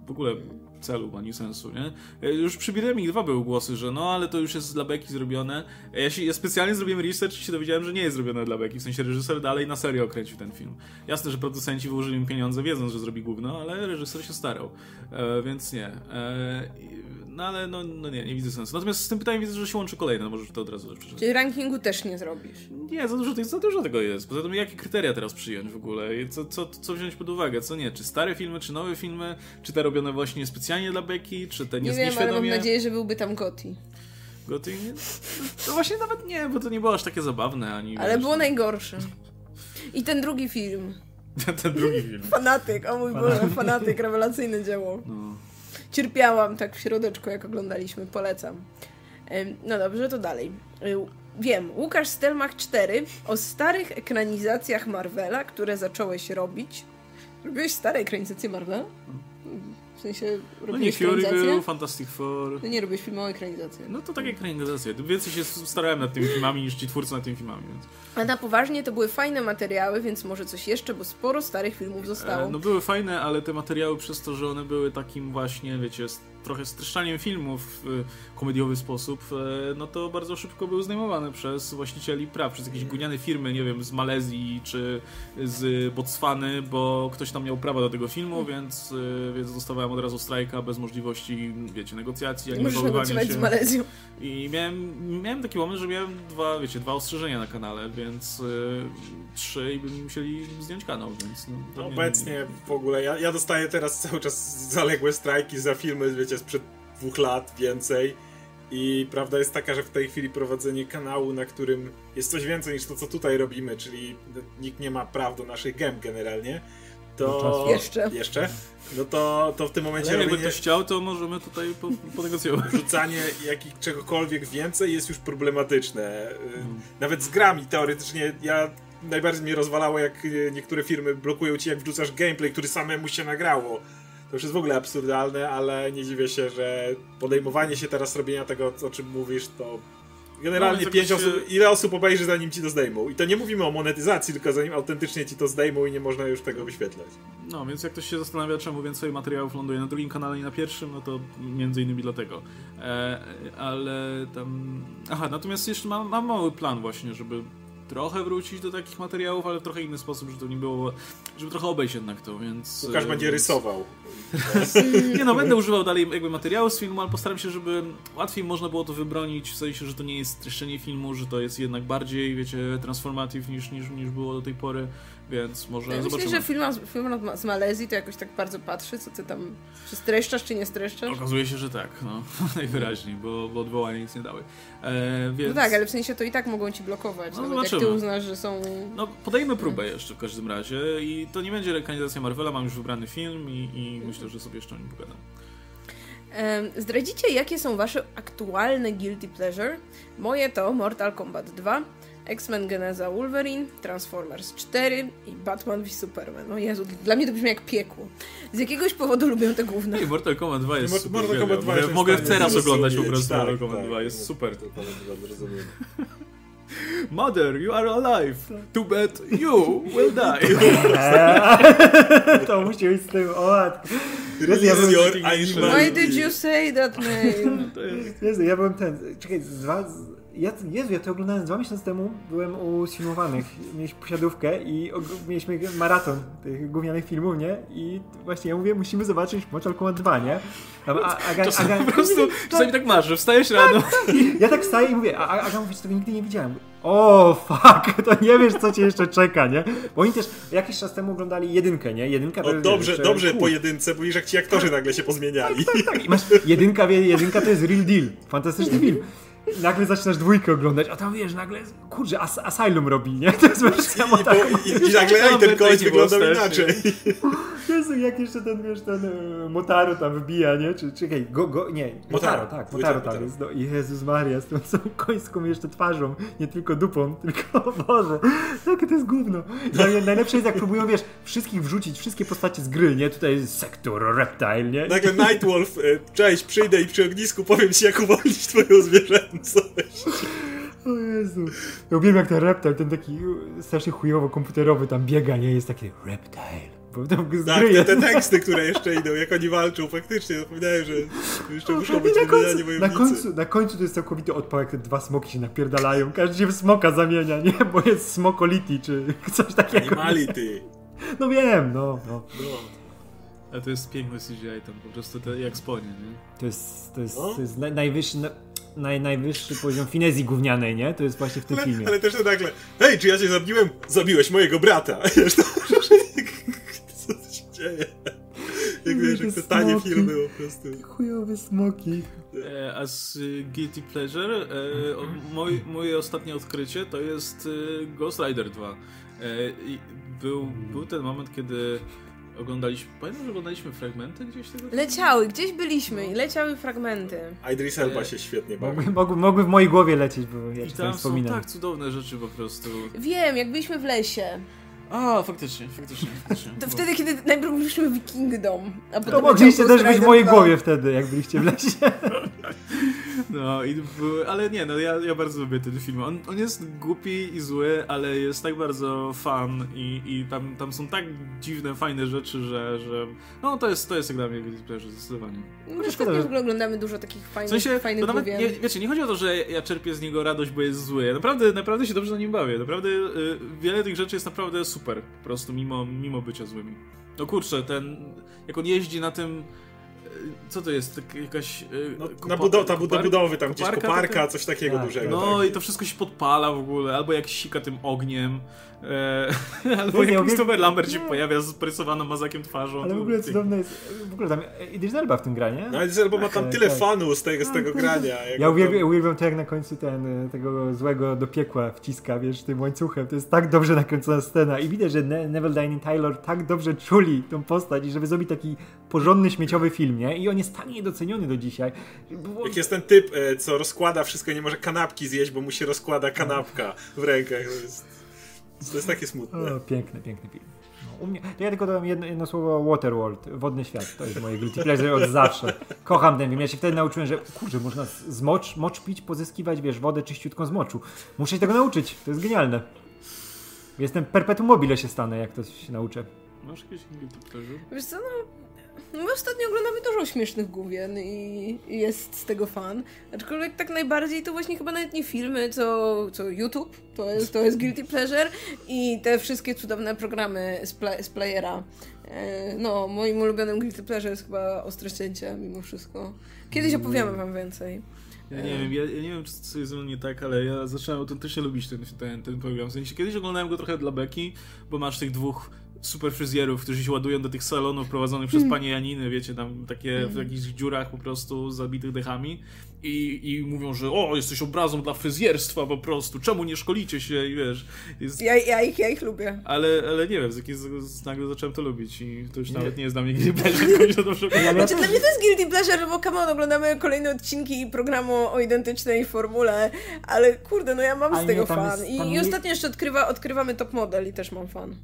C: w ogóle celu ani sensu, nie? Y, Już przy Birdemic 2 były głosy, że no, ale to już jest dla beki zrobione. Ja, się, ja specjalnie zrobiłem research i się dowiedziałem, że nie jest zrobione dla beki, w sensie reżyser dalej na serio kręcił ten film. Jasne, że producenci wyłożyli im pieniądze, wiedząc, że zrobi gówno, ale reżyser się starał, e, więc nie. E, no ale no, no nie, nie widzę sensu. Natomiast z tym pytaniem widzę, że się łączy kolejne, no możesz to od razu przeczytać.
A: Czyli rankingu też nie zrobisz.
C: Nie, za dużo, za dużo tego jest. Poza tym, jakie kryteria teraz przyjąć w ogóle? I co, co, co wziąć pod uwagę? Co nie? Czy stare filmy, czy nowe filmy? Czy te robione właśnie specjalnie dla beki? Czy te
A: Nie
C: nie,
A: wiem, ale mam nadzieję, że byłby tam Gotti.
C: Goty? Nie? No właśnie nawet nie, bo to nie było aż takie zabawne, ani...
A: Ale
C: wiesz,
A: było najgorsze. I ten drugi film.
C: ten, ten drugi film.
A: Fanatyk, o mój Boże, fanatyk, rewelacyjne dzieło.
C: No.
A: Cierpiałam tak w środeczku, jak oglądaliśmy, polecam. No dobrze, to dalej. Y, Wiem, Łukasz Stelmach 4 o starych ekranizacjach Marvela, które zacząłeś robić. Robiłeś stare ekranizacje Marvela? W sensie
C: no
A: robiłeś
C: nie, Fury był, Fantastic Four...
A: No nie robisz filmowe ekranizacje.
C: No to tak jak ekranizacje. Więcej się starałem nad tymi filmami niż ci twórcy nad tymi filmami, więc...
A: A na poważnie to były fajne materiały, więc może coś jeszcze, bo sporo starych filmów zostało.
C: E, No były fajne, ale te materiały przez to, że one były takim właśnie, wiecie, trochę streszczaniem filmów w e, komediowy sposób, e, no to bardzo szybko były zdejmowane przez właścicieli praw, przez jakieś guniane firmy, nie wiem, z Malezji czy z Botswany, bo ktoś tam miał prawa do tego filmu, więc, e, więc dostawałem od razu strajka bez możliwości, wiecie, negocjacji, ani
A: negocjować
C: się.
A: z Malezją.
C: I miałem, miałem taki moment, że miałem dwa, wiecie, dwa ostrzeżenia na kanale, więc y, trzy i by mi musieli zdjąć kanał, więc... No,
B: No,
C: nie-
B: obecnie w ogóle ja, ja dostaję teraz cały czas zaległe strajki za filmy, wiecie, sprzed dwóch lat więcej. I prawda jest taka, że w tej chwili prowadzenie kanału, na którym jest coś więcej niż to, co tutaj robimy, czyli nikt nie ma praw do naszych gem generalnie, to...
D: czasu.
A: Jeszcze.
B: Jeszcze? No to, to w tym momencie
C: Ale jakby
B: robienie,
C: ktoś chciał, to możemy tutaj po, ponegocjować.
B: wrzucanie jakich, czegokolwiek więcej jest już problematyczne. Y, Nawet z grami teoretycznie ja najbardziej mnie rozwalało, jak y, niektóre firmy blokują ci, jak wrzucasz gameplay, który samemu się nagrało. To już jest w ogóle absurdalne, ale nie dziwię się, że podejmowanie się teraz robienia tego, o czym mówisz, to generalnie
C: No,
B: pięć
C: jakoś,
B: osób, ile osób obejrzy zanim ci to zdejmą. I to nie mówimy o monetyzacji, tylko zanim autentycznie ci to zdejmą i nie można już tego wyświetlać.
C: No, więc jak ktoś się zastanawia, czemu więcej materiałów ląduje na drugim kanale i na pierwszym, no to między innymi dlatego. E, ale tam... Aha, natomiast jeszcze mam, mam mały plan właśnie, żeby trochę wrócić do takich materiałów, ale w trochę inny sposób, żeby to nie było... żeby trochę obejść jednak to, więc...
B: Łukasz
C: e,
B: będzie
C: więc-
B: rysował.
C: Nie no, będę używał dalej jakby materiału z filmu, ale postaram się, żeby łatwiej można było to wybronić, w sensie, że to nie jest streszczenie filmu, że to jest jednak bardziej, wiecie, transformative niż, niż, niż było do tej pory, więc może
A: Ja myślę,
C: zobaczymy.
A: że film, film z Malezji to jakoś tak bardzo patrzy, co ty tam, czy streszczasz, czy nie streszczasz.
C: Okazuje się, że tak, no, najwyraźniej, bo, bo odwołania nic nie dały. E, więc...
A: No tak, ale w sensie to i tak mogą ci blokować,
C: No
A: nawet jak ty uznasz, że są...
C: No, podajmy próbę jeszcze w każdym razie i to nie będzie rekanizacja Marvela, mam już wybrany film i, i myślę, że sobie jeszcze o nim pogadam.
A: Zdradzicie, jakie są wasze aktualne guilty pleasure? Moje to Mortal Kombat 2, X-Men Geneza Wolverine, Transformers 4 i Batman v Superman. O Jezu, dla mnie to brzmi jak piekło. Z jakiegoś powodu lubię te główne.
C: Ej, Mortal Kombat 2 jest
B: Mortal
C: super.
B: Kombat
C: uwielbiam.
B: 2
C: Mogę,
B: jestem
C: mogę teraz oglądać po prostu
B: tak,
C: Mortal Kombat
B: tak,
C: 2, jest
B: tak,
C: super.
B: Mortal Kombat 2 rozumiem.
C: Mother, you are alive. Too bad you will die.
D: To musi być z tym, o,
C: Why
A: did you say that name?
C: Jest...
D: Jezu, ja byłem ten, czekaj, z dwa, ja, Jezu, ja to oglądałem dwa miesiące temu, byłem u Sfilmowanych, mieliśmy posiadówkę i og- mieliśmy maraton tych gównianych filmów, nie? I właśnie ja mówię, musimy zobaczyć Mortal Kombat 2, nie? A, a, Aga,
C: Czasami
D: Aga,
C: po prostu, czasami tak masz, że wstajesz rano.
D: Ja tak wstaję i mówię, a Aga mówi, że tego nigdy nie widziałem. O, fuck, to nie wiesz, co cię jeszcze czeka, nie? Bo oni też jakiś czas temu oglądali jedynkę, nie? Jedynka to jest,
B: dobrze,
D: jeszcze
B: dobrze po jedynce, bo już jak ci aktorzy nagle się pozmieniali.
D: Tak, i masz jedynka, jedynka to jest real deal. Fantastyczny film. Nagle zaczynasz dwójkę oglądać, a tam wiesz, nagle, kurczę, As Asylum robi, nie? To jest wersja
B: I, po, i, i nagle ej, ten koleś wyglądał inaczej.
D: Jezu, jak jeszcze ten, wiesz, ten e, Motaro tam wbija, nie? Czy, czekaj, go, go, nie, Motaro,
B: Motaro,
D: tak, Motaro tam jest. No, Jezus Maria, z tą całą końską jeszcze twarzą, nie tylko dupą, tylko, o Boże, jakie to jest gówno. Naj- Najlepsze jest, jak próbują, wiesz, wszystkich wrzucić, wszystkie postacie z gry, nie? Tutaj jest sektor, reptile, nie?
B: Nagle Nightwolf, e, cześć, przyjdę i przy ognisku powiem ci jak uwolnić twoją zwierzęcość.
D: O Jezu. Ja uwielbiam jak ten reptile, ten taki strasznie chujowo komputerowy tam biega, nie? Jest taki reptile. Bo tam
B: Tak, te, te teksty, które jeszcze idą, jak oni walczą, faktycznie zapominałem, że jeszcze muszą być
D: I na
B: wymieniani
D: końcu, na, końcu, na końcu to jest całkowity odpał, jak te dwa smoki się napierdalają. Każdy się w smoka zamienia, nie? Bo jest smokolity, czy coś takiego.
B: Animality.
D: No wiem, no, no.
B: No.
C: Ale to jest piękny CGI tam, po prostu te, jak sponie, nie?
D: To jest, to jest,
B: No.
D: to jest naj, najwyższy, na, naj, najwyższy poziom finezji gównianej, nie? To jest właśnie w tym
B: Ale,
D: filmie.
B: ale też to nagle, hej, czy ja cię zabiłem? Zabiłeś mojego brata. Wiesz, to, co się dzieje? Jak wiesz, jak te tanie filmy po prostu.
D: Chujowe smoki.
C: E, A z y, Guilty Pleasure, e, moj, moje ostatnie odkrycie to jest y, Ghost Rider 2. E, był, był ten moment, kiedy oglądaliśmy, pamiętam, że oglądaliśmy fragmenty gdzieś tego filmu?
A: Leciały, gdzieś byliśmy i leciały fragmenty.
B: Idris Elba się świetnie bawi.
D: Mogły, mogły, mogły w mojej głowie lecieć, bo ja
C: I tam są
D: wspominam.
C: tak cudowne rzeczy po prostu.
A: Wiem, jak byliśmy w lesie.
C: A, faktycznie, faktycznie, faktycznie.
A: To
C: Bo-
A: wtedy, kiedy najpierw byliśmy w Kingdom. A potem
D: To mogliście
A: leciał
D: też być w mojej
A: 2.
D: głowie wtedy, jak byliście w lesie.
C: No, i ale nie, no ja, ja bardzo lubię ten film. On, on jest głupi i zły, ale jest tak bardzo fan i, i tam, tam są tak dziwne, fajne rzeczy, że, że no to jest, to jest jak dla mnie guilty pleasure, zdecydowanie.
A: No,
D: szkoda, że-
A: w ogóle oglądamy dużo takich
C: W
A: fajnych,
C: sensie,
A: fajnych
C: to nawet, nie, wiecie, nie chodzi o to, że ja czerpię z niego radość, bo jest zły. Ja naprawdę, naprawdę się dobrze na nim bawię. Naprawdę y, wiele tych rzeczy jest naprawdę super, po prostu mimo, mimo bycia złymi. No kurczę, ten, jak on jeździ na tym, co to jest, tak, jakaś... y,
B: No,
C: kopa-
B: na budo, ta
C: kopar-
B: budowy tam gdzieś,
C: koparka
B: koparka,
C: taka?
B: coś takiego
D: Tak,
B: dużego.
C: No
B: tak.
C: i to wszystko się podpala w ogóle, albo jak sika tym ogniem, e, albo
D: Nie,
C: jak
D: ja
C: Christopher Lambert się pojawia z prysowaną mazakiem twarzą.
D: Ale w
C: to-
D: ogóle cudowne jest, w ogóle tam Idris Elba w tym gra, nie?
B: No Idris Elba ma tam
D: Tak,
B: tyle
D: tak.
B: fanu z tego, z tego grania. jak
D: Ja uwielbiam,
B: tam-
D: uwielbiam to, jak na końcu ten, e, tego złego do piekła wciska, wiesz, tym łańcuchem. To jest tak dobrze nakręcona scena i widać, że ne Neville Dining Taylor tak dobrze czuli tą postać i żeby zrobić taki porządny, śmieciowy film, nie? I on jest tak niedoceniony do dzisiaj. Bo...
B: Jak jest ten typ, e, co rozkłada wszystko i nie może kanapki zjeść, bo mu się rozkłada kanapka w rękach. To jest To jest takie smutne.
D: O, piękny, piękny film. No, u mnie, to ja tylko dodam jedno, jedno słowo Waterworld, wodny świat. To jest moje guilty pleasure od zawsze. Kocham ten film. Ja się wtedy nauczyłem, że kurczę, można z- z mocz, mocz pić, pozyskiwać, wiesz, wodę czyściutką z moczu. Muszę się tego nauczyć. To jest genialne. Jestem perpetuum mobile się stanę, jak to się nauczę.
C: Masz jakieś guilty pleasure?
A: Wiesz co, no... My ostatnio oglądamy dużo śmiesznych główien i jest z tego fan. Aczkolwiek tak najbardziej to właśnie chyba nawet nie filmy, co, co YouTube, to jest, to jest Guilty Pleasure i te wszystkie cudowne programy z, play, z playera. E, No, moim ulubionym Guilty Pleasure jest chyba Ostre Cięcie, mimo wszystko. Kiedyś opowiemy wam więcej.
C: Ja nie wiem, ja, ja nie wiem, czy co jest ze mną nie tak, ale ja zacząłem autentycznie lubić ten, ten, ten program. W sensie, kiedyś oglądałem go trochę dla beki, bo masz tych dwóch super fryzjerów, którzy się ładują do tych salonów prowadzonych przez panie Janiny, wiecie, tam takie w jakichś dziurach po prostu zabitych dechami i, i mówią, że o, jesteś obrazą dla fryzjerstwa po prostu, czemu nie szkolicie się i wiesz, jest...
A: Ja, ja, ich, ja ich lubię.
C: Ale, ale nie wiem, z z, nagle zacząłem to lubić i to już nawet nie jest dla mnie guilty pleasure, to przekonuje.
A: Znaczy, dla mnie to jest guilty pleasure, bo come on, oglądamy kolejne odcinki programu o identycznej formule, ale kurde, no ja mam z
D: nie,
A: tego
D: tam
A: fan.
D: jest-
A: I, I
D: nie-
A: ostatnio jeszcze odkrywa, odkrywamy top model i też mam fan.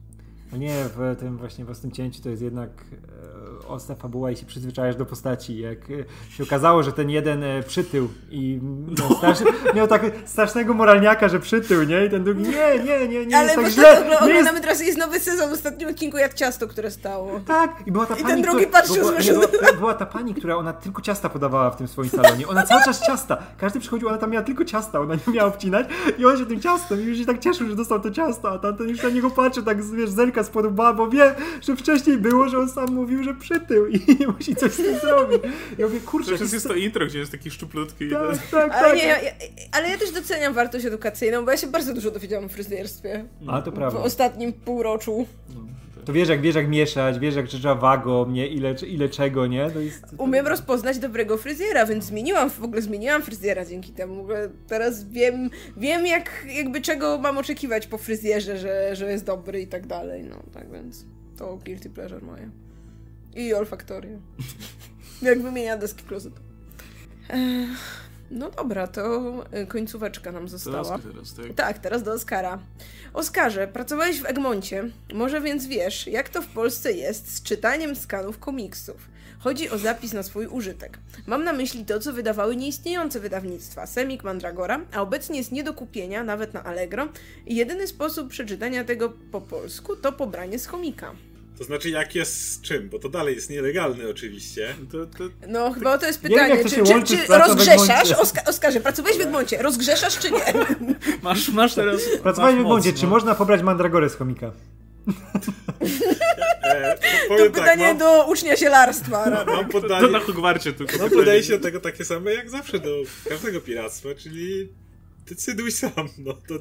D: Nie, w tym właśnie w Ostrym Cięciu to jest jednak e, ostra fabuła i się przyzwyczajasz do postaci. Jak e, się okazało, że ten jeden e, przytył i miał, straszny, miał tak strasznego moralniaka, że przytył, nie? I ten drugi, nie, nie, nie, nie,
A: Ale
D: jest tak
A: to
D: źle. Nie
A: oglądamy
D: jest
A: teraz, jest nowy sezon w ostatnim odcinku, jak ciasto, które stało.
D: tak, i była ta
A: I
D: pani,
A: ten drugi
D: która,
A: patrzył
D: była, nie, była, była ta pani, która ona tylko ciasta podawała w tym swoim salonie. Ona cały czas ciasta. Każdy przychodził, ona tam miała tylko ciasta, ona nie miała obcinać i on się tym ciastem i już się tak cieszył, że dostał to ciasto, a tamten już na niego patrzy, tak wiesz, zerka spod łba, bo wie, że wcześniej było, że on sam mówił, że przytył i musi coś z tym zrobić. Ja mówię, kurczę,
C: Przecież jest to intro, gdzie jest taki szczuplutki i
D: tak, tak,
A: Ale,
D: tak.
A: nie, ja, ja, ale ja też doceniam wartość edukacyjną, bo ja się bardzo dużo dowiedziałam o fryzjerstwie
D: A to
A: w
D: prawda.
A: ostatnim półroczu.
D: To wiesz jak, wiesz jak mieszać, wiesz jak trzeba wagą, nie? Ile, ile czego, nie? To jest...
A: Umiem rozpoznać dobrego fryzjera, więc zmieniłam, w ogóle zmieniłam fryzjera dzięki temu. W ogóle Teraz wiem, wiem jak, jakby czego mam oczekiwać po fryzjerze, że, że jest dobry i tak dalej. No, tak więc to guilty pleasure moje. I olfaktoria. jak wymienia deski klozetu. No dobra, to y, końcóweczka nam została.
C: Teraz, teraz, tak.
A: Tak, teraz do Oskara. Oskarze, pracowałeś w Egmoncie, może więc wiesz, jak to w Polsce jest z czytaniem skanów komiksów. Chodzi o zapis na swój użytek. Mam na myśli to, co wydawały nieistniejące wydawnictwa Semik Mandragora, a obecnie jest nie do kupienia, nawet na Allegro. I jedyny sposób przeczytania tego po polsku to pobranie z chomika.
B: To znaczy, jak jest z czym? Bo to dalej jest nielegalne oczywiście.
C: To, to,
A: No, chyba to jest
D: Nie wiem,
A: pytanie,
D: to
A: czy, czy, czy rozgrzeszasz? Oska Oskarze, pracowałeś w Egmoncie, rozgrzeszasz czy nie?
C: masz, masz teraz...
D: Pracowałeś w Egmoncie, czy
C: no.
D: można pobrać mandragorę z chomika?
B: E,
A: To
B: powiem tak,
A: pytanie
B: mam,
A: do ucznia zielarstwa.
B: mam
C: To
B: podanie,
C: na Hogwarcie tylko.
B: mam podejście do tego takie same jak zawsze do każdego piractwa, czyli decyduj sam. No, to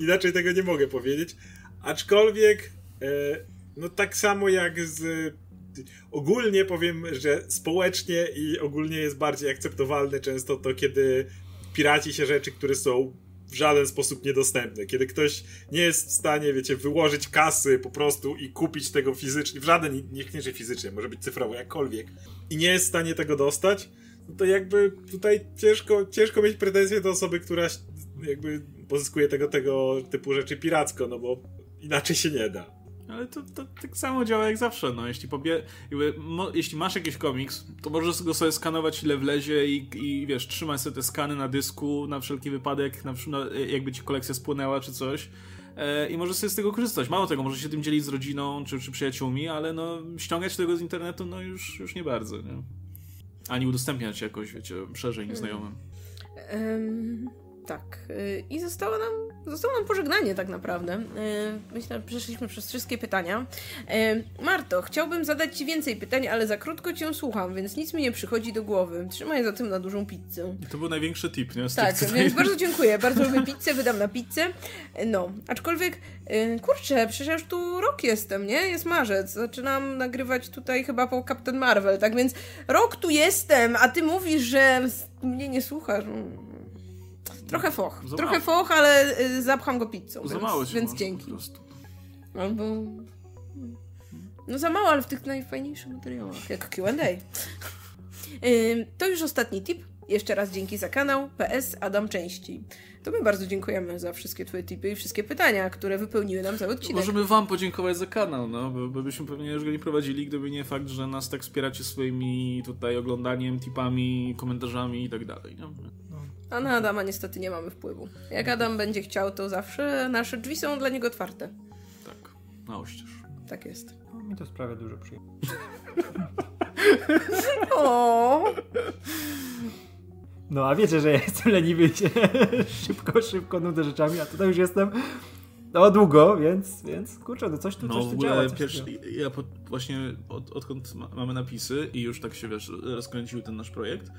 B: inaczej tego nie mogę powiedzieć. Aczkolwiek, e, no tak samo jak z. Ogólnie powiem, że społecznie i ogólnie jest bardziej akceptowalne często to, kiedy piraci się rzeczy, które są w żaden sposób niedostępne. Kiedy ktoś nie jest w stanie, wiecie, wyłożyć kasy po prostu i kupić tego fizycznie, w żaden, niekoniecznie fizycznie, może być cyfrowo, jakkolwiek, i nie jest w stanie tego dostać, no to jakby tutaj ciężko, ciężko mieć pretensje do osoby, która jakby pozyskuje tego, tego typu rzeczy piracko, no bo inaczej się nie da.
C: Ale to, to tak samo działa jak zawsze, no. Jeśli, pobie... Jeśli masz jakiś komiks, to możesz go sobie skanować ile wlezie i, i wiesz, trzymaj sobie te skany na dysku na wszelki wypadek, na, jakby ci kolekcja spłynęła czy coś. E, I możesz sobie z tego korzystać. Mało tego, możesz się tym dzielić z rodziną czy, czy przyjaciółmi, ale no ściągać tego z internetu, no już, już nie bardzo, nie? Ani udostępniać jakoś, wiecie, szerzej nieznajomym.
A: Em, tak. y, I zostało nam, zostało nam pożegnanie tak naprawdę. Y, Myślę, że przeszliśmy przez wszystkie pytania. Y, Marto, chciałbym zadać Ci więcej pytań, ale za krótko Cię słucham, więc nic mi nie przychodzi do głowy. Trzymaj zatem na dużą pizzę.
C: To był największy tip, nie? Z
A: Tak, więc
C: tutaj-
A: bardzo dziękuję. Bardzo lubię pizzę, wydam na pizzę. No, aczkolwiek, kurczę, przecież ja już tu rok jestem, nie? Jest marzec. Zaczynam nagrywać tutaj chyba po Captain Marvel, tak więc rok tu jestem, a ty mówisz, że mnie nie słuchasz. Trochę foch.
C: Za
A: Trochę
C: mało.
A: foch, ale y, zapcham go pizzą.
C: Za
A: więc,
C: mało się
A: Więc dzięki.
C: Po prostu.
A: Albo... No za mało, ale w tych najfajniejszych materiałach, jak Q&A. Ym, To już ostatni tip. Jeszcze raz dzięki za kanał. PS Adam częściej. To my bardzo dziękujemy za wszystkie twoje tipy i wszystkie pytania, które wypełniły nam cały odcinek.
C: Możemy wam podziękować za kanał, no, bo, bo byśmy pewnie już go nie prowadzili, gdyby nie fakt, że nas tak wspieracie swoimi tutaj oglądaniem, tipami, komentarzami i tak dalej. No.
A: A na Adama niestety nie mamy wpływu. Jak Adam będzie chciał, to zawsze nasze drzwi są dla niego otwarte.
C: Tak, na oścież.
A: Tak jest.
D: No, mi to sprawia dużo przyjemności.
A: O,
D: No a wiecie, że ja jestem leniwy i się szybko, szybko nudzę rzeczami, a tutaj już jestem no długo, więc, więc kurczę, no coś tu,
C: No
D: coś tu działa. Coś
C: pierwszy, ja po, właśnie od, odkąd ma, mamy napisy i już tak się wiesz, rozkręcił ten nasz projekt,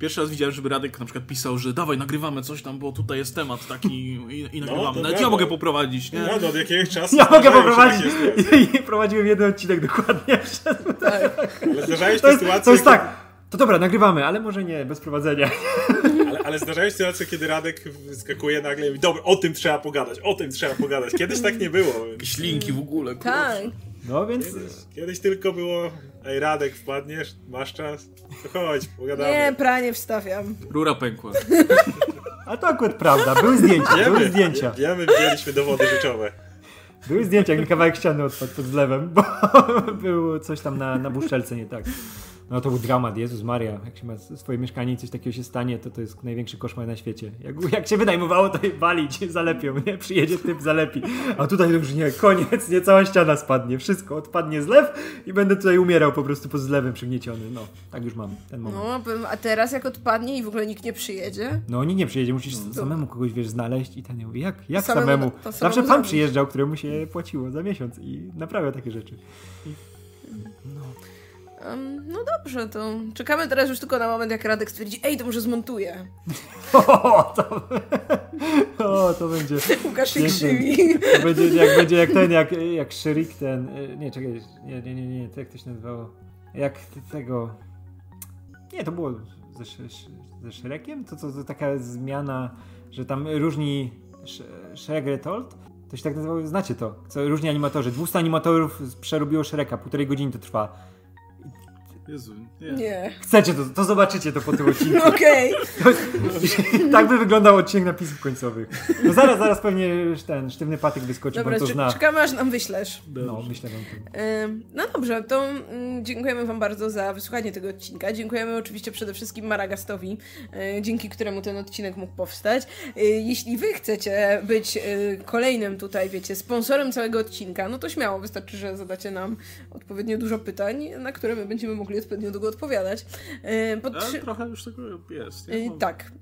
C: pierwszy raz widziałem, żeby Radek na przykład pisał, że dawaj nagrywamy coś tam, bo tutaj jest temat taki i, i nagrywamy.
B: to
C: Nawet ja mogę poprowadzić, nie?
B: No, no, od jakiegoś czasu
D: Ja mogę
B: się
D: poprowadzić
B: sytuacje.
D: i prowadziłem jeden odcinek dokładnie.
A: tak.
B: Ale zdarzają się
D: To jest,
B: sytuacje,
D: to jest tak, to dobra, nagrywamy, ale może nie, bez prowadzenia.
B: ale, ale zdarzają się sytuacje, kiedy Radek wyskakuje nagle i mówi, dobra, o tym trzeba pogadać, o tym trzeba pogadać. Kiedyś tak nie było.
C: Jakieś linki w ogóle, kurwa.
A: Tak.
D: No więc
B: Kiedyś, kiedyś tylko było, ej Radek, wpadniesz, masz czas, to chodź, pogadamy.
A: Nie, pranie wstawiam.
C: Rura pękła.
D: A to akurat prawda, były zdjęcia, były zdjęcia.
B: Wiemy, dowody rzeczowe.
D: Były zdjęcia, jak mi kawałek ściany odpadł pod zlewem, bo było coś tam na, na buszelce nie tak. No to był dramat, Jezus Maria, jak się ma swoje mieszkanie i coś takiego się stanie, to to jest największy koszmar na świecie. Jak, jak się wynajmowało, to je walić, zalepią, nie? Przyjedzie typ, zalepi. A tutaj już nie, koniec, nie, cała ściana spadnie, wszystko, odpadnie zlew i będę tutaj umierał po prostu pod zlewem przygnieciony. No, tak już mam ten moment.
A: No, a teraz jak odpadnie i w ogóle nikt nie przyjedzie?
D: No nikt nie przyjedzie, musisz samemu kogoś, wiesz, znaleźć i ten, jak, jak
A: Samemu-
D: samemu?
A: samemu
D: Zawsze pan przyjeżdżał, któremu się płaciło za miesiąc i naprawiał takie rzeczy.
A: Em, no dobrze, to czekamy teraz już tylko na moment, jak Radek stwierdzi, ej, to może zmontuję.
D: O, to, o, to będzie.
A: Łukasz się krzywi.
D: To będzie jak będzie jak ten, jak, jak Szyrik ten. y, Nie, czekaj, nie, nie, nie, nie, to jak to się nazywało? Jak tego. Nie, to było ze, ze Shrekiem? To, to, to taka zmiana, że tam różni Sz- Shrek Retold? To się tak nazywało, znacie to. Co różni animatorzy. 200 animatorów przerobiło Shreka, półtorej godziny to trwa.
C: Jezu, nie.
A: Nie.
D: Chcecie to, to zobaczycie to po tym odcinku.
A: Okej.
D: tak by wyglądał odcinek napisów końcowych. No zaraz, zaraz pewnie już ten sztywny patyk wyskoczy, bo
A: Dobra,
D: to zna.
A: czekamy aż nam wyślesz.
D: No, myślę wam tym.
A: Ym, No dobrze, to mm, dziękujemy Wam bardzo za wysłuchanie tego odcinka. Dziękujemy oczywiście przede wszystkim Maragastowi, y, dzięki któremu ten odcinek mógł powstać. Y, Jeśli Wy chcecie być y, kolejnym tutaj, wiecie, sponsorem całego odcinka, no to śmiało, wystarczy, że zadacie nam odpowiednio dużo pytań, na które my będziemy mogli odpowiednio długo odpowiadać. Y, Pod
C: Ale trochę już tego jest.
A: Y,
C: Nie?
A: Tak.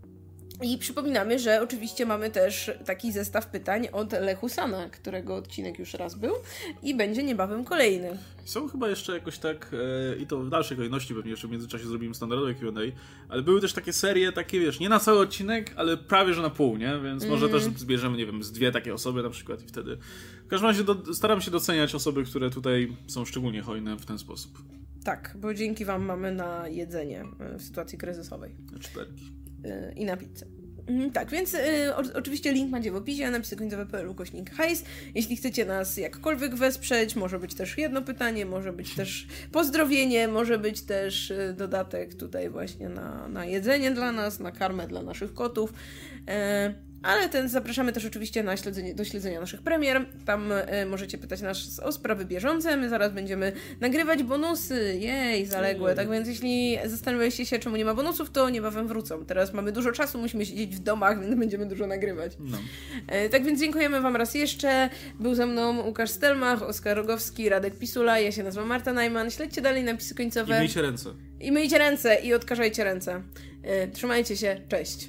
A: I przypominamy, że oczywiście mamy też taki zestaw pytań od Lechusana, którego odcinek już raz był i będzie niebawem kolejny.
C: Są chyba jeszcze jakoś tak, e, i to w dalszej kolejności pewnie jeszcze w międzyczasie zrobimy standardowe Q&A, ale były też takie serie, takie wiesz, nie na cały odcinek, ale prawie że na pół, nie? Więc może
A: Mhm.
C: też zbierzemy, nie wiem, z dwie takie osoby na przykład i wtedy... W każdym razie do, staram się doceniać osoby, które tutaj są szczególnie hojne w ten sposób.
A: Tak, bo dzięki Wam mamy na jedzenie y, w sytuacji kryzysowej
C: Na czterki.
A: y, i na pizzę. Mhm, Tak, więc y, o, oczywiście link macie w opisie, napisy końcowe.pl ukośnik hajs. Jeśli chcecie nas jakkolwiek wesprzeć, może być też jedno pytanie, może być też pozdrowienie, może być też y, dodatek tutaj właśnie na, na jedzenie dla nas, na karmę dla naszych kotów. E, ale ten zapraszamy też oczywiście na śledzenie, do śledzenia naszych premier. Tam e, możecie pytać nas o sprawy bieżące. My zaraz będziemy nagrywać bonusy. Jej, zaległe. Tak więc jeśli zastanawialiście się, czemu nie ma bonusów, to niebawem wrócą. Teraz mamy dużo czasu, musimy siedzieć w domach, więc będziemy dużo nagrywać.
C: No.
A: E, tak więc dziękujemy Wam raz jeszcze. Był ze mną Łukasz Stelmach, Oskar Rogowski, Radek Pisula. Ja się nazywam Marta Najman. Śledźcie dalej napisy
C: I
A: końcowe.
C: myjcie ręce.
A: I myjcie ręce i odkażajcie ręce. E, trzymajcie się. Cześć.